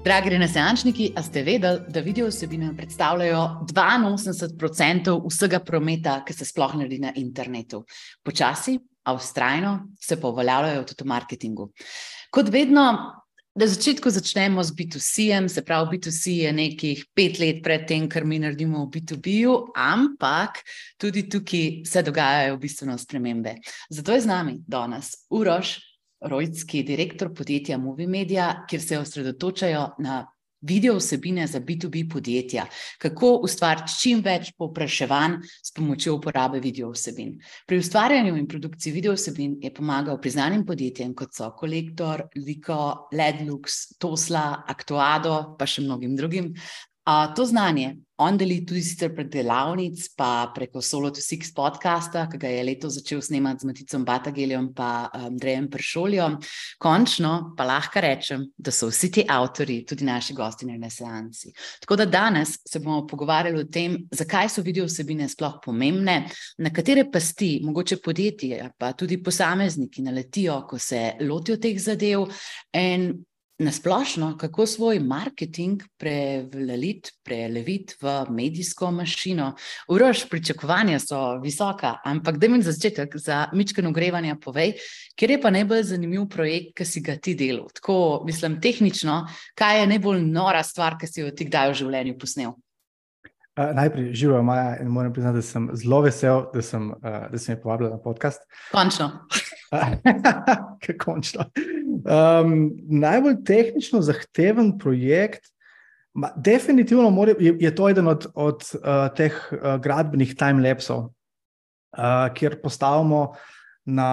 Dragi renesančniki, a ste vedeli, da video vsebine predstavljajo 82% vsega prometa, ki se sploh naredi na internetu? Počasi, a ustrajno se pa uveljavljajo tudi v marketingu. Kot vedno, na začetku začnemo z B2C-jem, se pravi, B2C je nekih pet let pred tem, kar mi naredimo v B2B-ju, ampak tudi tukaj se dogajajo bistveno spremembe. Zato je z nami danes Uroš. Rojski, direktor podjetja Movie Media, kjer se osredotočajo na video vsebine za B2B podjetja, kako ustvariti čim več povpraševanj s pomočjo uporabe video vsebin. Pri ustvarjanju in produkciji video vsebin je pomagal priznanim podjetjem, kot so Kolektor, Liko, Ledlux, Tosla, Aktuado, pa še mnogim drugim, Uh, to znanje on deli tudi prek delavnic, pa preko Solo to Six podcasta, ki ga je letos začel snemati z Maticom Batageljem in Andrejem Pršoljem. Končno pa lahko rečem, da so vsi ti avtori tudi naši gosti na Renesansi. Tako da danes se bomo pogovarjali o tem, zakaj so video vsebine sploh pomembne, na katere pasti mogoče podjetje, pa tudi posamezniki naletijo, ko se lotijo teh zadev. Nasplošno, kako svoj marketing preleviti v medijsko mašino. Urož, pričakovanja so visoka, ampak da mi za začetek, za mičken ogrevanja, povej, kje je pa najbolj zanimiv projekt, ki si ga ti delal. Tako, mislim, tehnično, kaj je najbolj nora stvar, ki si jo ti kdaj v življenju posnel? Uh, najprej živijo Maja in moram priznati, da sem zelo vesel, da sem, uh, da sem jih povabil na podcast. Končno. Končno. Um, najbolj tehnično zahteven projekt, ma, definitivno more, je, je to eden od, od uh, teh uh, gradbenih time-lapsov, uh, kjer postavimo na,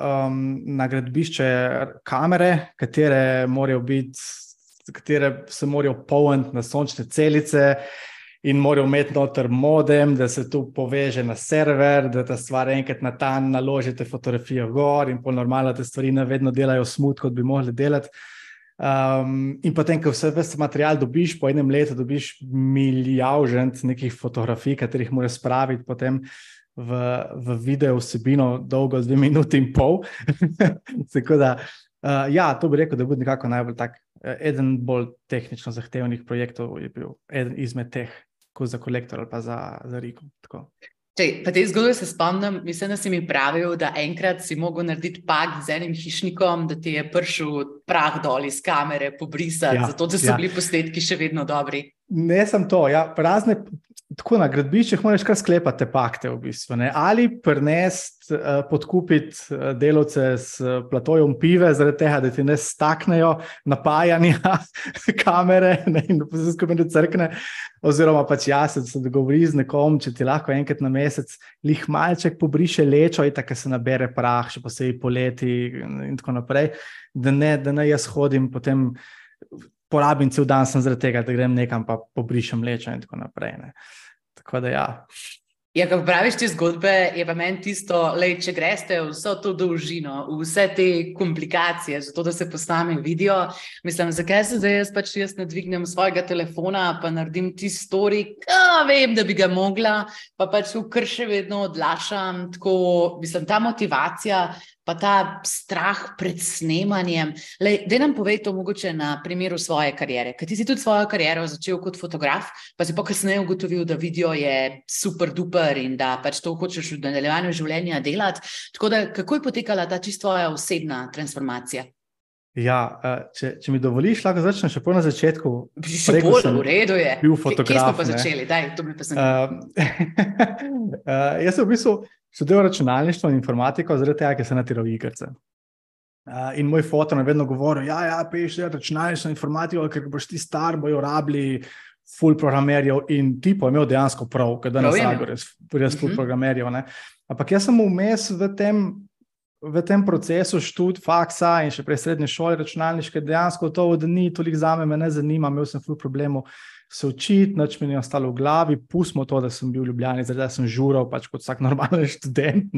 um, na gradbišče kamere, katere, biti, katere se morajo polniti na sončne celice in morajo imeti noter modem, da se tu poveže na server, da ta stvar enkrat na dan naložite fotografijo gor in pol normalno te stvari ne vedno delajo smut, kot bi mogli delati. Um, in potem, ko vse vse material dobiš, po enem letu dobiš milijažent nekih fotografij, katerih moraš spraviti potem v, v video vsebino dolgo, dve minuti in pol. Tako da, uh, ja, to bi rekel, da bo nekako najbolj tak. Eden bolj tehnično zahtevnih projektov je bil eden izmed teh, kot za kolektor ali pa za, za Riko. Če, pa te zgodbe se spomnim, mislim, da si mi pravil, da enkrat si mogel narediti pak z enim hišnikom, da ti je prišel prah dol iz kamere, pobrisati, ja, zato da so ja. bili posnetki še vedno dobri. Ne, sem to. Ja, prazne, tako na gradbiščih moraš kar sklepati te pakte, v bistvu, ali prenesti, uh, podkupiti uh, delovce s uh, platojem pive, zaradi tega, da ti ne staknejo napajanja kamere ne, in da se skupaj ne crkne. Oziroma, pač jaz se dogovori z nekom, če ti lahko enkrat na mesec lih malček pobriše lečo, in tako se nabere prah, še posebej poleti in tako naprej, da ne, da ne jaz hodim potem. Porabim cel dan zaradi tega, da grem nekam, pa pobrišem lečo in tako naprej. Ne. Tako da ja. Ja, ko praviš te zgodbe, je pa meni tisto, le če greste vso to dolžino, vse te komplikacije, zato da se posname video. Mislim, zakaj se zdaj jaz pač jaz ne dvignem svojega telefona, pa naredim ti story, ki vem, da bi ga mogla, pa pač v kar še vedno odlašam. Tako, mislim, ta motivacija pa ta strah pred snemanjem. Da nam povej to mogoče na primeru svoje kariere. Ker ti si tudi svojo kariero začel kot fotograf, pa si pa kasneje ugotovil, da video je super duper in da pač to hočeš v nadaljevanju življenja delati. Tako da, kako je potekala ta čisto tvoja osebna transformacija? Ja, eh, če, če mi dovoliš, lahko začnem še na začetku. Še bolj v redu je. Bil fotograf. Kje smo pa začeli? Daj, to mi pa sem. Uh, uh, jaz sem v bistvu študiral računalništvo in informatiko, zaradi tega, ker sem natiral igrice. Uh, in moj fotor je vedno govoril, da ja, pišeš ja, računalništvo in informatiko, ker boš ti star, bojo rabili full programerjev in ti pa imel dejansko prav, ker danes lahko res, res full uh mhm. -huh. programerjev. Ne? Ampak jaz sem vmes v tem, v tem procesu študija, faksa in še prej srednje šole računalniške, dejansko to, da ni toliko za me, me ne zanima, imel sem full problemov se učiti, noč mi je ostalo v glavi, pustimo to, da sem bil v Ljubljani, zdaj sem žural, pač kot vsak normalen študent.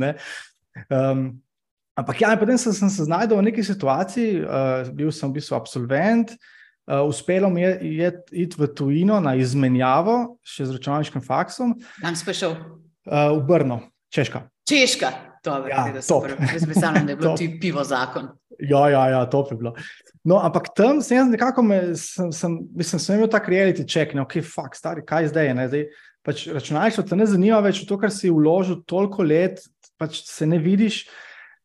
Um, ampak ja, potem sem, sem se znašel v neki situaciji, uh, bil sem v bistvu absolvent. Uh, uspelo mi je iti v tujino na izmenjavo, še z računalniškim faksom. Kam si prišel? Uh, v Brno, Češka. Češka, to je bilo, da je bilo ti pivo zakon. Ja, ja, ja, to je bilo. No, ampak tam sem jaz nekako, me, sem, sem, mislim, sem imel tak reality check, ne, ok, fuck, stari, kaj zdaj je. Ne, zdaj, pač računalništvo te ne zanima več, to, kar si vložil toliko let, pač se ne vidiš,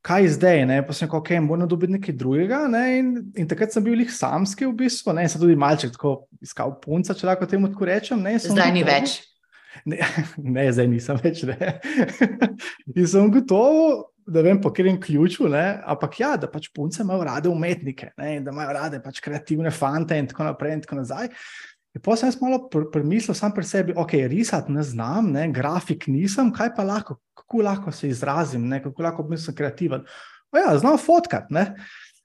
kaj zdaj. Ne, pa sem rekel, ok, moram dobiti nekaj drugega. Ne, in, in takrat sem bil jih samski v bistvu, ne, sem tudi malček tako iskal punca, če lahko temu tako rečem. Ne, zdaj ni več. Ne, ne, zdaj nisem več. in sem gotovo, da vem, po katerem ključu, ne? ampak ja, da pač punce imajo rade umetnike, ne? da imajo rade pač kreativne fante in tako naprej. In tako nazaj. In potem sem malo premislil sam pri sebi, ok, risati ne znam, ne? grafik nisem, kaj pa lahko, kako lahko se izrazim, ne? kako lahko sem kreativen. O ja, znam fotkati.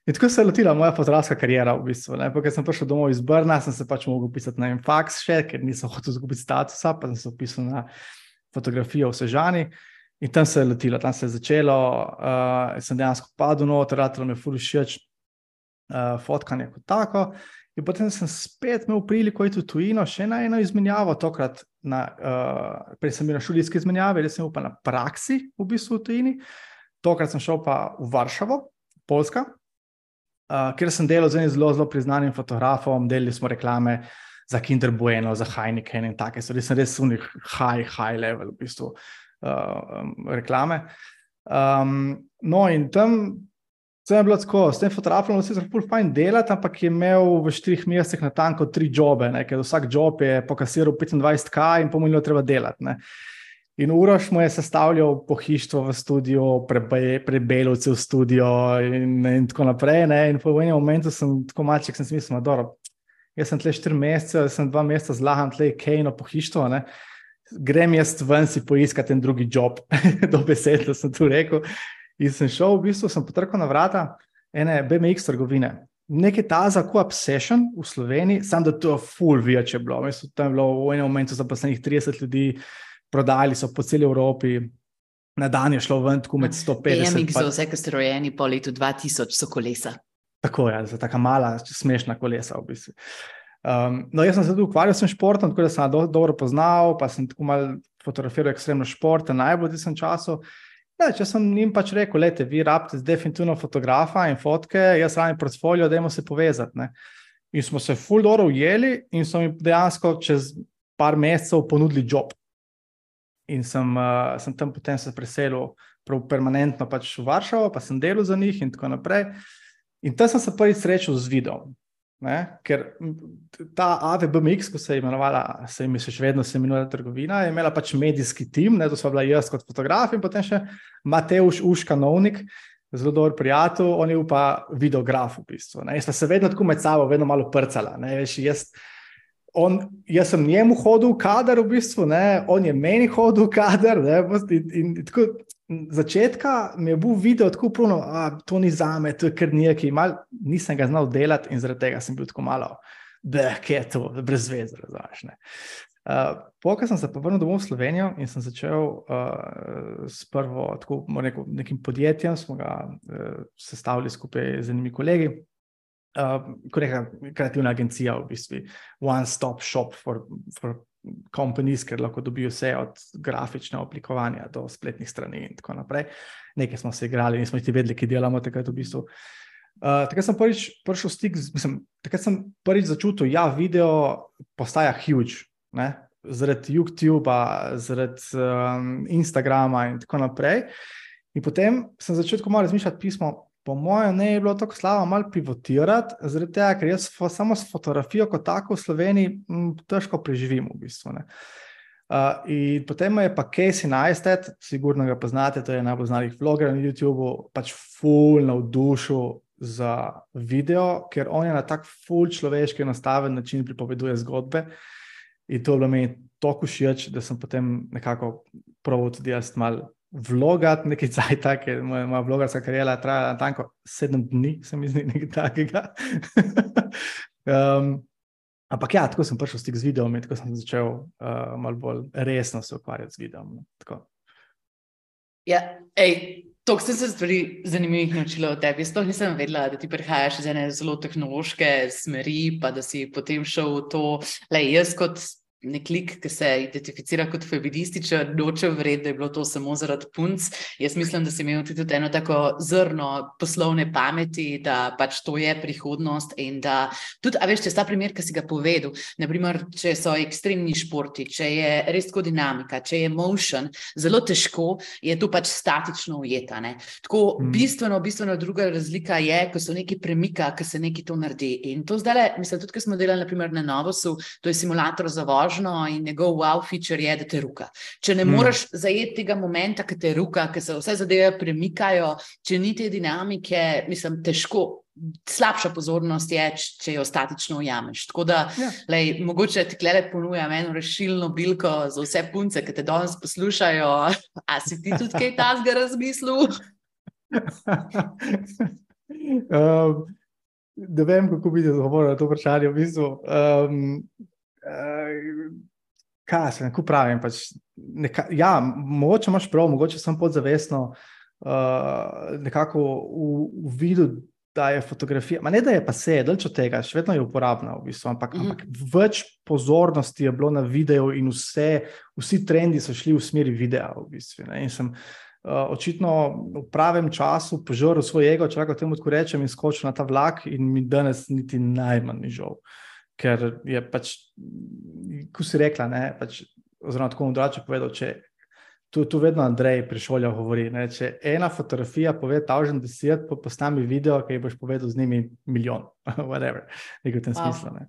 In tako se je lotila moja fotografska karijera. V bistvu, Ker sem prišel domov iz Brna, sem se pač mogel pisati na en faks, še, ker nisem hotel izgubiti statusa, pa sem se opisal na fotografijo v Sežani. In tam se je lotilo, tam se je začelo, uh, sem dejansko padel noter, mi je furi všeč uh, fotkanje kot tako. In potem sem spet imel priliko iti v tujino, še na eno izmenjavo, tokrat na, uh, prej sem bil na študijski izmenjavi, zdaj sem pa na praksi v bistvu v tujini. Tokrat sem šel pa v Varšavo, Poljska, uh, kjer sem delal z enim zelo, zelo priznanim fotografom, delili smo reklame za Kinder Bueno, za Heineken in take stvari. Sem res v njih high, high level v bistvu. Uh, uh, reklame. Um, no, in tam sem bil tako, s tem fotografom, se lahko fajn delati, ampak je imel v štirih mesecih na tanko tri jobe, ne, ker vsak job je pokasiral 25k in pomenilo treba delati. Ne. In Uroš mu je sestavljal pohištvo v studiu, prebelovce v studio in, in tako naprej. Ne. In po enem momentu sem tako malček, sem si mislil, da jaz sem tle štiri mesece, sem dva meseca zlahan tle kejno pohištvo. Ne grem jaz ven si poiskati en drugi job, do besede sem tu rekel. In sem šel, v bistvu sem potrkal na vrata ene BMX trgovine. Nekaj ta za ko obsession v Sloveniji, sam da to je full več je bilo. Mislim, tam je bilo v enem momentu zaposlenih 30 ljudi, prodajali so po celi Evropi. Na dan je šlo ven, tako med 150. BMX pa... za vse, ki ste rojeni po letu 2000, so kolesa. Tako je, za taka mala, smešna kolesa v bistvu. Um, no, jaz sem se tudi ukvarjal s športom, tako da sem do, dobro poznal, pa sem tako malo fotografiral ekstremno šport, najbolj v tem času. Ne, če sem jim pač rekel, da vi rabite definitivno fotografa in fotke, jaz rajem portfolio, da imamo se povezati. Ne. In smo se full dobro ujeli in so mi dejansko čez par mesecev ponudili job. In sem, uh, sem tam potem se preselil permanentno pač v Varšavo, pa sem delal za njih in tako naprej. In tam sem se prvič srečal z videom. Ne? Ker ta AVBMX, ko se je imenovala, se jim je še vedno imenuje trgovina, je imela pač medijski tim, ne? to so bila jaz kot fotograf in potem še Mateuš Uškanovnik, zelo dober prijatelj, on je pa videograf v bistvu. Ne? Jaz pa se vedno tako med sabo, vedno malo prcala. Veš, jaz, on, jaz sem njemu hodil v kader, v bistvu, ne? on je meni hodil v kader. In, in, in tako, začetka mi je bil video tako puno, da to ni za me, to je kar nekaj. Mal, nisem ga znal delati in zaradi tega sem bil tako malo, da je to brez veze. Uh, Pokaj sem se pa vrnil domov v Slovenijo in sem začel uh, s prvo, tako neko, nekim podjetjem, smo ga uh, sestavili skupaj z enimi kolegi. Uh, kot neka kreativna agencija, v bistvu, one-stop shop for, for companies, ker lahko dobijo vse od grafičnega oblikovanja do spletnih strani in tako naprej. Nekaj smo se igrali, nismo niti vedeli, kaj delamo takrat v bistvu. Uh, takrat sem prvič prišel v stik, mislim, takrat sem prvič začutil, da ja, video postaja huge, ne? zaradi YouTube, zaradi um, Instagrama in tako naprej. In potem sem začel tako malo razmišljati pismo, po mojem, ne je bilo tako slabo malo pivotirati, zaradi tega, ker jaz samo s fotografijo kot tako v Sloveniji m, težko preživim. V bistvu, uh, in potem je pa Casey Neistat, sigurno ga poznate, to je najbolj znanih vlogerjev na YouTubu, pač full navdušil za video, ker on je na tak full človeški, enostaven način pripoveduje zgodbe. In to je bilo meni tako všeč, da sem potem nekako pravil tudi jaz malo vlogat nekaj cajta, ker moja, moja vlogarska karijera traja tanko sedem dni, se mi zdi nekaj takega. um, ampak ja, tako sem prišel stik z videom in tako sem začel uh, malo bolj resno se ukvarjati z videom. No, ja, ej. To sem se stvari zanimivih naučila od tebi. Sploh nisem vedela, da ti prihajaš iz ene zelo tehnološke smeri, pa da si potem šel v to. Le, jaz kot nek lik, ki se identificira kot feminističen, noče vredno, da je bilo to samo zaradi punc. Jaz mislim, da si imel tudi eno tako zrno poslovne pameti, da pač to je prihodnost. In da tudi, a veš, če sta primer, ki si ga povedal, naprimer, če so ekstremni športi, če je res tako dinamika, če je motion, zelo težko je to pač statično ujeta. Ne? Tako mm. bistveno, bistveno druga razlika je, ko se nekaj premika, ko se nekaj to naredi. In to zdaj, mislim, tudi, ko smo delali naprimer, na Novosu, to je simulator za vožnjo in njegov wow feature je, da te ruka. Če ne mm. moreš zajeti tega momenta, ki te ruka, ki se vse zadeve premikajo, če ni te dinamike, mislim, težko slabša pozornost je, če jo statično ujameš. Tako da, ja. lej, mogoče ti klede ponujam eno rešilno bilko za vse punce, ki te danes poslušajo. A si ti tudi kaj tasga razmislil? um, ne vem, kako bi odgovoril na to vprašanje. V bistvu, um, uh, kaj se lahko pravim? Pač neka, ja, mogoče imaš prav, mogoče sem podzavestno uh, nekako v, v vidu da je fotografija, ne da je pa se, delč od tega, še vedno je uporabna, v bistvu, ampak, mm -hmm. ampak več pozornosti je bilo na videu, in vse, vsi trendi so šli v smeri videa. V bistvu, in sem uh, očitno v pravem času požrl svoj ego, če lahko temu tako rečem, in skočil na ta vlak, in mi danes niti najmanj ni žal. Ker je pač, ko si rekla, ne, pač, oziroma tako bom drugače povedal, če tu, tu vedno Andrej prišolja govori. Ne? Če ena fotografija pove 1010, pa posnami video, ki boš povedal z njimi milijon, whatever, nekaj v tem wow. smislu. Ne?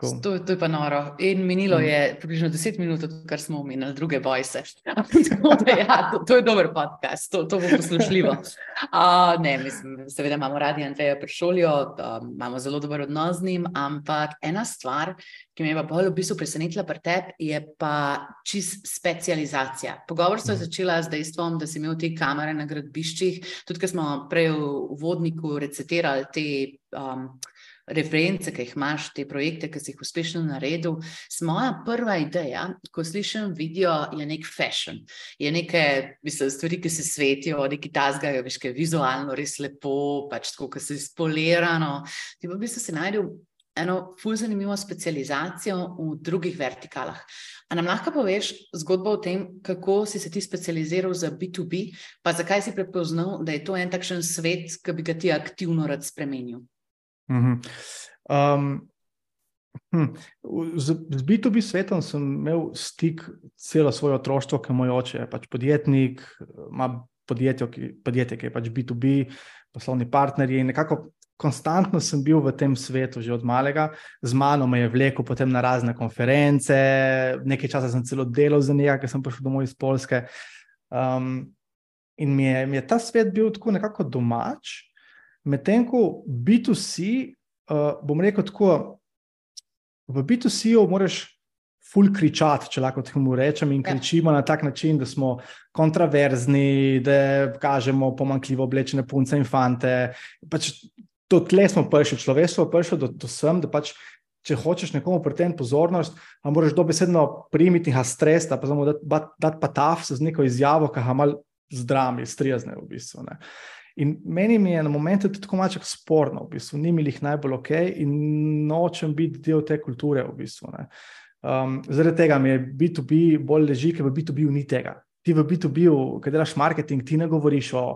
To, to je pa noro. In minilo mm. je približno 10 minut, kar smo omenili, druge bojse. ja, to, to je dober podcast, to, to bo poslušljivo. Uh, ne, mislim, seveda imamo radi Andreja Pršoljo, imamo zelo dober odnos z njim, ampak ena stvar, ki me je pa bolj v bistvu presenetila pri tebi, je pa čist specializacija. Pogovor se je mm. začela z dejstvom, da si imel te kamere na gradbiščih, tudi ker smo prej v vodniku recitirali te. Um, reference, ki jih imaš, te projekte, ki si jih uspešno naredil. Moja prva ideja, ko slišim video, je nek fashion. Je nekaj mislim, stvari, ki se svetijo, neki tazgajo, veš, kaj je vizualno res lepo, pač tako, ki se spolirano. Ti pa bi se najdel eno fulj zanimivo specializacijo v drugih vertikalah. A nam lahko poveš zgodbo o tem, kako si se ti specializiral za B2B, pa zakaj si prepoznal, da je to en takšen svet, ki bi ga ti aktivno rad spremenil? Um, hm. Z, z B2B svetom sem imel stik celo svoje otroštvo, ker moj oče je pač podjetnik, ima podjetje, ki, podjetje, ki je pač B2B, poslovni partnerji. Nekako konstantno sem bil v tem svetu že od malega, z mano me je vlekel potem na razne konference, nekaj časa sem celo delal za njega, ker sem prišel domov iz Polske. Um, in mi je, mi je ta svet bil tako nekako domač. Medtem ko B2C, uh, eh, bom rekel tako, v B2C-ju moraš ful kričati, če lahko temu rečem, in ja. kričimo ja. na tak način, da smo kontroverzni, da kažemo pomankljivo oblečene punce in fante. Pač do tle smo prišli, človeštvo je prišlo do, do sem, da pač. Če hočeš nekomu pritegniti pozornost, moraš dobesedno primiti ga stres, pa samo dati dat pa taf z neko izjavo, ki ga malo zdrami, strijazne v bistvu. Ne. In meni je na momentu tudi tako malce sporno, v bistvu, ni mi jih najbolj ok in nočem biti del te kulture. V bistvu, um, zaradi tega mi je B2B bolj leži, ker v B2B ni tega. Ti v B2B, ki delaš marketing, ti ne govoriš o.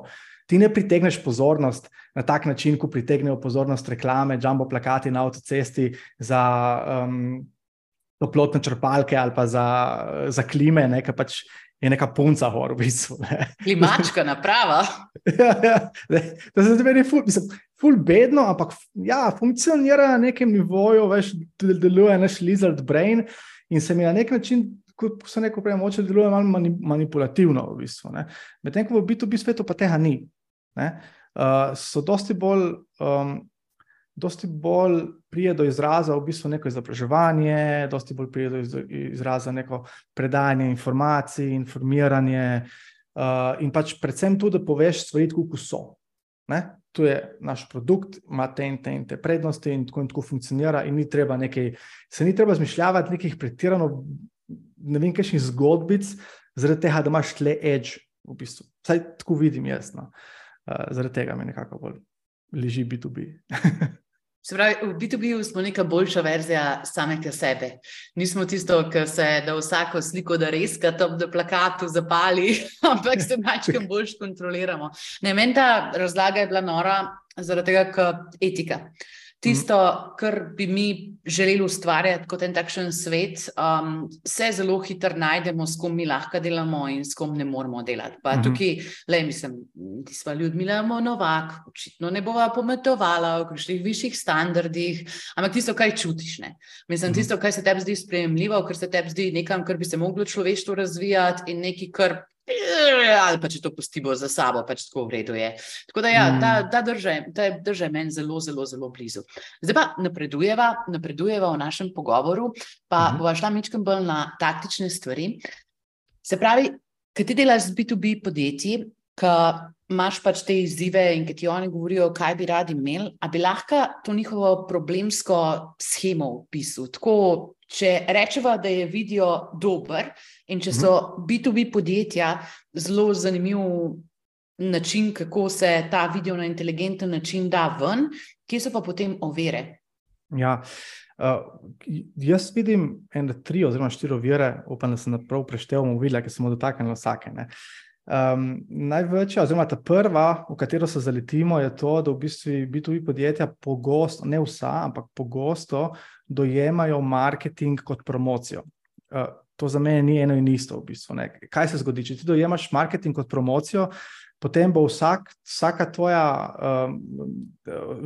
Ti ne pritegneš pozornost na tak način, kot pritegnejo pozornost reklame, jumbo plakati na avtocesti za um, toplotne črpalke ali pa za, za klime, ki pač je neka punca, v bistvu. Ne. Klimačka naprava. ja, ja, to se zdi ful, mislim, ful bedno, ampak ja, funkcionira na nekem nivoju, veš, deluje naš lizard brain in se mi na nek način. Kot se neko prej moče deluje malo manipulativno, v bistvu. Medtem ko v B2B svetu pa tega ni. Uh, so dosti bolj um, dosti bolj prije do izraza v bistvu neko izobraževanje, dosti bolj prije do izraza neko predajanje informacij, informiranje uh, in pač predvsem tudi, da poveš stvari, kot so. Ne? Tu je naš produkt, ima te in te, in te prednosti, in tako in tako funkcionira. In ni treba nekaj, se ni treba zmišljati nekih pretirano, ne vem, kakšnih zgodbic, zaradi tega, da imaš tle edge, v bistvu. Vsaj tako vidim jaz. No. Uh, zaradi tega mi nekako bolj leži B2B. Se pravi, v B2B smo neka boljša verzija samega sebe. Nismo tisto, ki se da vsako sliko, da res, da to na plakatu zapali, ampak se majčkam bolj kontroliramo. Ne, meni ta razlaga je bila nora zaradi tega, ker etika. Tisto, kar bi mi želeli ustvarjati kot en takšen svet, um, se zelo hitro najdemo, s kom mi lahko delamo in s kom ne moramo delati. Pa uh -huh. tukaj, le mislim, ti smo ljudmi, imamo novak, očitno ne bova pometovala v kakšnih višjih standardih, ampak tisto, kaj čutiš. Ne? Mislim, uh -huh. tisto, kar se tebi zdi sprejemljivo, kar se tebi zdi nekam, kar bi se moglo človeštvo razvijati in nekaj, kar ali pa če to pustimo za sabo, pač tako v redu je. Tako da, ja, ta, mm. ta drža, ta drža je meni zelo, zelo, zelo blizu. Zdaj pa napredujeva, napredujeva v našem pogovoru, pa mm -hmm. bova šla mečkam bolj na taktične stvari. Se pravi, kaj ti delaš z B2B podjetji, ki imaš pač te izzive in ki ti oni govorijo, kaj bi radi imeli, a bi lahko to njihovo problemsko schemo opisal, tako če rečemo, da je video dober in če so B2B mhm. podjetja zelo zanimiv način, kako se ta video na inteligenten način da ven, kje so pa potem ovire? Ja. Uh, jaz vidim ene tri oziroma štiri ovire, upam, da sem prav preštel, videl, ki smo dotaknili vsake. Um, največja, oziroma ta prva, v katero se zaletimo, je to, da v bistvu B2B podjetja pogosto, ne vsa, ampak pogosto dojemajo marketing kot promocijo. Uh, to za mene ni eno in isto. V bistvu, Kaj se zgodi, če ti dojemaš marketing kot promocijo, potem bo vsak, vsaka tvoja um,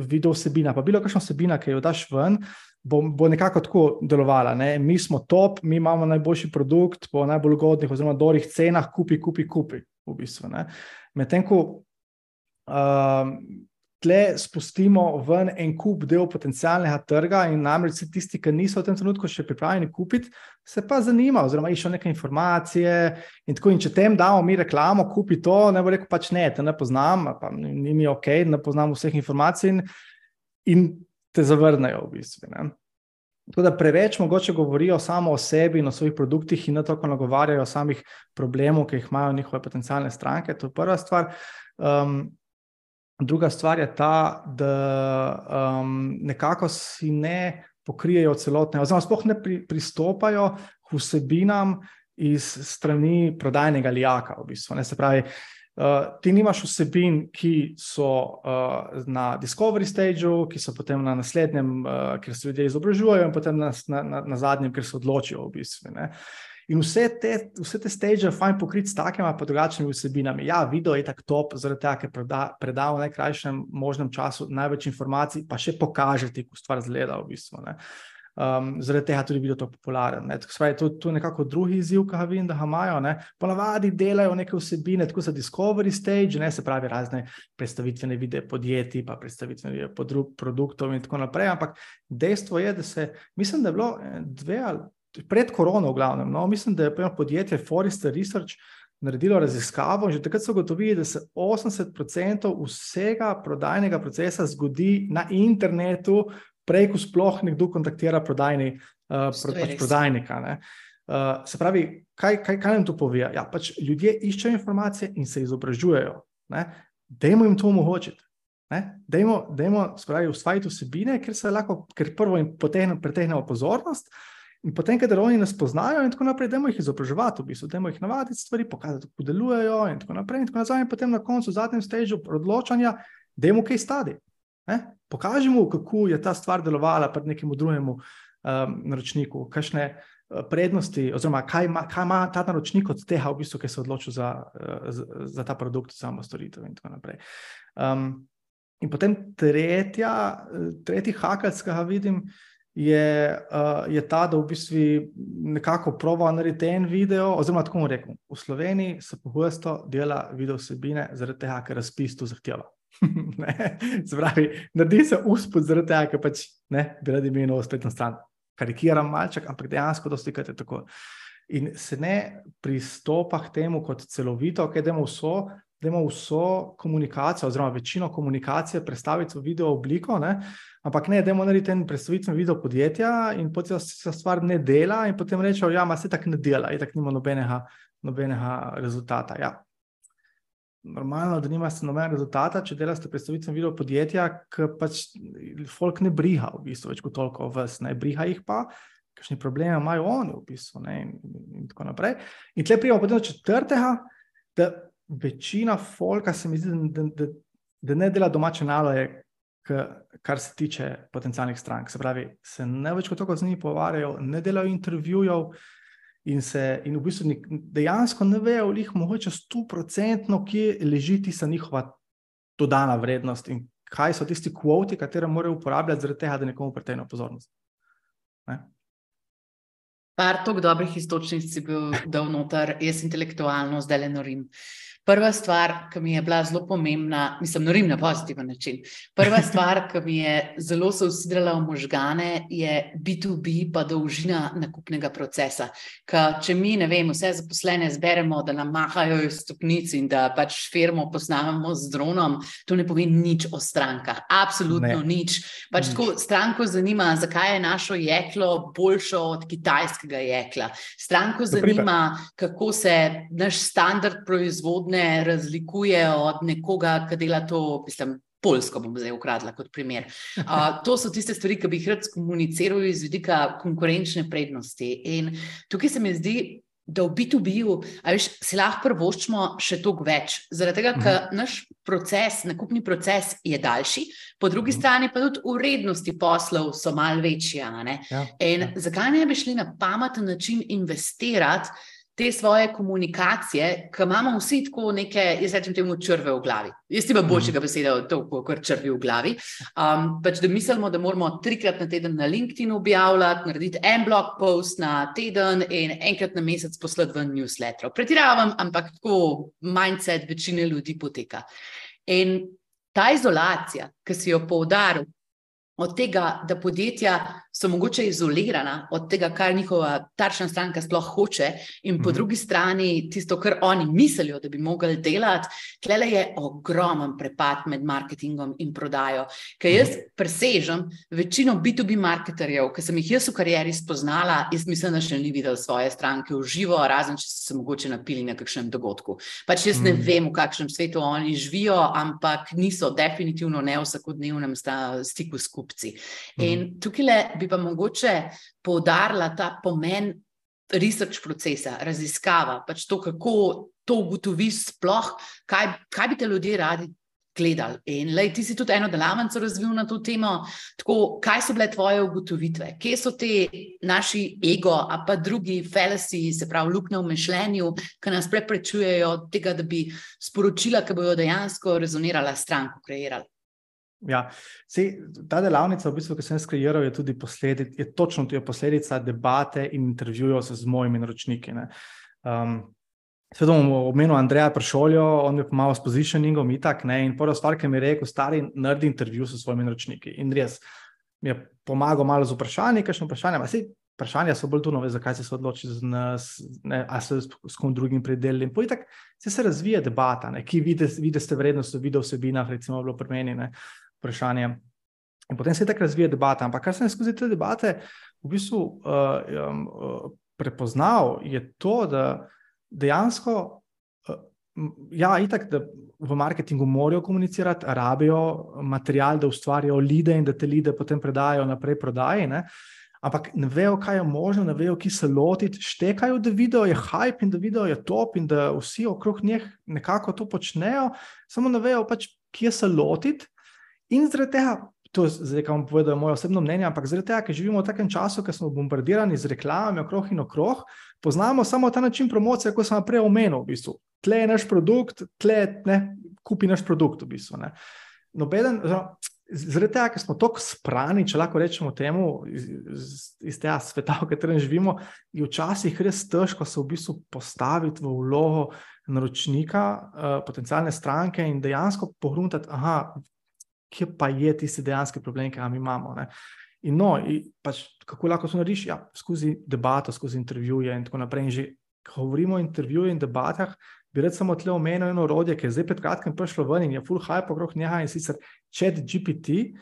video vsebina, pa bilo kakšna vsebina, ki jo daš ven. Bo, bo nekako tako delovala. Ne? Mi smo top, mi imamo najboljši produkt po najbolj ugodnih, oziroma dobrih cenah, kupi, kupi, kupi. V bistvu, Medtem ko um, tle spustimo ven en kup del potencialnega trga, in namreč tisti, ki niso v tem trenutku še pripravljeni kupiti, se pa zanima, oziroma iščejo neke informacije. In, tako, in če tem damo mi reklamo, kupi to, ne bo rekel, pač ne, te ne poznam, pa ni mi ok, ne poznam vseh informacij in, in te zavrnejo v bistvu. Ne. Tako da preveč mogoče govorijo samo o sebi in o svojih produktih, in ne toliko nagovarjajo samih problemih, ki jih imajo njihove potencijalne stranke. To je prva stvar. Um, Druga stvar je ta, da um, nekako si ne pokrijejo celotne, oziroma sploh ne pri, pristopajo k vsebinam iz strani prodajnega lijaka. V bistvu, Se pravi, uh, ti nimaš vsebin, ki so uh, na Discovery stageu, ki so potem na naslednjem, uh, kjer se ljudje izobražujejo, in potem na, na, na zadnjem, kjer se odločijo. V bistvu, In vse te, vse te stage je fajn pokriti s takimi pa drugačnimi vsebinami. Ja, video je tako top, zaradi tega, ker preda, preda v najkrajšem možnem času največ informacij, pa še pokaže ti, kako stvar zgleda v bistvu. Um, zaradi tega tudi video to popularen. Ne. Tako je to, to nekako drugi izziv, ki ga vidim, da ga imajo. Ne. Ponavadi delajo neke vsebine, tako za Discovery stage, ne, se pravi razne predstavitvene videe podjetij, pa predstavitvene videe produktov in tako naprej. Ampak dejstvo je, da se, mislim, da je bilo eh, dve ali pred korono, v glavnem. No, mislim, da je podjetje Forrester Research naredilo raziskavo in že takrat so ugotovili, da se 80% vsega prodajnega procesa zgodi na internetu, prej, ko sploh nekdo kontaktira prodajni, uh, pač prodajnika. Uh, se pravi, kaj, kaj, kaj nam to pove? Ja, pač ljudje iščejo informacije in se izobražujejo. Dajmo jim to omogočiti. Dajmo, dajmo ustvariti vsebine, ker se lahko, ker prvo jim pretehnemo pozornost, In potem, ker oni nas poznajo, in tako naprej, da jih izobraževati, v bistvu, da jih navaditi stvari, pokazati, kako delujejo, in tako naprej. In tako nazaj, in potem na koncu, v zadnjem stežu odločanja, da jim kaj stadi. Ne? Pokažemo, kako je ta stvar delovala pred nekim drugim um, naročnikom, kakšne uh, prednosti, oziroma kaj ima, kaj ima ta naročnik od tega, v bistvu, ki se je odločil za, uh, za, za ta produkt, samo storitev in tako naprej. Um, in potem tretja, tretji hakalc, ki ga vidim je, uh, je ta, da v bistvu nekako prova narediti en video. Oziroma, tako bom rekel, v Sloveniji se pogosto dela video vsebine zaradi tega, ker razpis to zahteva. Zbravi, naredi se uspod zaradi tega, ker pač ne bi radi imeli novo spletno stran. Karikiram malček, ampak dejansko dosti krat je tako. In se ne pristopa k temu kot celovito, kaj okay, demo vso, imamo vso komunikacijo, oziroma večino komunikacije, predstaviti v video obliko, ne? ampak ne, imamo narediti en predstavitveni video podjetja in potem se stvar ne dela, in potem rečemo, da ja, se tako ne dela, in tako nima nobenega, nobenega rezultata. Ja. Normalno, da nimate nobenega rezultata, če delate predstavitveno video podjetja, ki pač folk ne briha v bistvu več kot toliko vas, ne briha jih pa, kakšni problemi imajo oni v bistvu ne, in, in tako naprej. In tle prijemo potem do četrtega, da večina folka se mi zdi, da, da, da ne dela domače naloge, kar se tiče potencialnih strank. Se pravi, se ne več kot toliko z njimi pogovarjajo, ne delajo intervjujev, in, se, in v bistvu dejansko ne vejo, ali jih mogoče stoprocentno, kje leži tista njihova dodana vrednost in kaj so tisti kvoti, katere morajo uporabljati, zaradi tega, da nekomu pretenejo pozornost. Ne? Par toliko dobrih istočnic si bil dal noter, jaz intelektualno, zdaj le norim. Prva stvar, ki mi je bila zelo pomembna, mislim, norim na pozitiven način. Prva stvar, ki mi je zelo se usidrala v možgane, je B2B, pa dolžina nakupnega procesa. Ka, če mi, ne vem, vse zaposlene zberemo, da nam mahajo iz stopnic in da pač firmo posnamemo z dronom, to ne pove nič o strankah. Absolutno ne. nič. Pač nič. Tako stranko zanima, zakaj je našo jeklo boljšo od kitajskega jekla. Stranko zanima, kako se naš standard proizvodnje ne razlikuje od nekoga, ki dela to, mislim. Poljsko bom zdaj ukradla kot primer. Uh, to so tiste stvari, ki bi jih rad komuniciral iz vidika konkurenčne prednosti. In tukaj se mi zdi, da v B2B-ju si lahko prvoščimo še toliko več. Zaradi tega, ker mhm. naš proces, nakupni proces je daljši, po drugi mhm. strani pa tudi urednosti poslov so malce večje. Ja, in ja. zakaj ne bi šli na pameten način investirati? Te svoje komunikacije, ki imamo vsi tako neke, jaz rečem temu, črve v glavi. Jaz imam boljšega mhm. beseda od tega, kot črvi v glavi. Um, pač da mislimo, da moramo trikrat na teden na LinkedIn objavljati, narediti en blog post na teden in enkrat na mesec poslati v newsletter. Pretiravam, ampak tako mindset večine ljudi poteka. In ta izolacija, ki si jo poudaril, od tega, da podjetja so mogoče izolirana od tega, kar njihova tarčna stranka sploh hoče, in po mm. drugi strani tisto, kar oni mislijo, da bi mogli delati, tle je ogromen prepad med marketingom in prodajo. Ker jaz mhm. presežem večino B2B marketerjev, ki sem jih jaz v karieri spoznala, jaz mislim, da še ni videl svoje stranke v živo, razen če so se mogoče napili na kakšnem dogodku. Pač jaz ne mm. vem, v kakšnem svetu oni živijo, ampak niso definitivno ne v vsakodnevnem stiku s kupci. Mm. In tukaj le bi pa mogoče poudarila ta pomen research procesa, raziskava, pač to, kako to ugotoviš, sploh, kaj, kaj bi te ljudje radi. Gledali. In lej, ti si tudi eno delavnico razvil na to temo. Tako, kaj so bile tvoje ugotovitve, kje so te naši ego, a pa drugi felasi, se pravi, luknje v mišljenju, ki nas preprečujejo od tega, da bi sporočila, ki bojo dejansko rezonirala stranko, kreirali. Ja, sej, ta delavnica, v bistvu, ki sem jih skreiral, je tudi posledica, je točno tudi posledica debate in intervjujev z mojimi naročniki. Um, Sveto bom omenil Andreja Pršoljo, on je pomagal s positioningom in tako naprej. In prva stvar, ki mi je rekel, stari, naredi intervju s svojimi naročniki. In res mi je pomagal malo z vprašanji, kakšno vprašanje. Sej, vprašanja so bolj tu nove, zakaj se odločili za nas, ne, a se s kom drugim predelili. In potem se, se razvija debata, ne, ki vidite vrednost v video vsebinah, recimo, bilo premenjene vprašanje. In potem se tako razvija debata. Ampak kar sem skozi te debate v bistvu uh, um, prepoznal, je to, da dejansko, uh, ja, itak, da v marketingu morajo komunicirati, rabijo material, da ustvarijo lide in da te lide potem predajo naprej prodaji. Ne? Ampak ne vejo, kaj je možno, ne vejo, ki se lotiti, štekajo, da video je hype in da video je top in da vsi okrog njih nekako to počnejo, samo ne vejo pač, kje se lotiti. In zaradi tega, to je zdaj, kam povedal moje osebno mnenje, ampak zaradi tega, ker živimo v takem času, ker smo bombardirani z reklamami okrog in okrog, poznamo samo ta način promocije, kot sem prej omenil. V bistvu. Tle je naš produkt, tle ne, kupi naš produkt. V bistvu, Nobeden, zaradi tega, ker smo tako sprani, če lahko rečemo temu, iz, iz, tega sveta, v katerem živimo, je včasih res težko se v bistvu postaviti v vlogo naročnika, uh, potencijalne stranke in dejansko pogruntati, da kje pa je tisti dejanski problem, ki ga mi imamo. Ne? In no, in pač, kako lahko to narediš? Ja, skozi debato, skozi intervjuje in tako naprej. In že ko govorimo o intervjuju in debatah, bi rad samo tle omenil eno orodje, ki je zdaj pred kratkim prišlo ven in je full hype okrog njega in sicer chat GPT.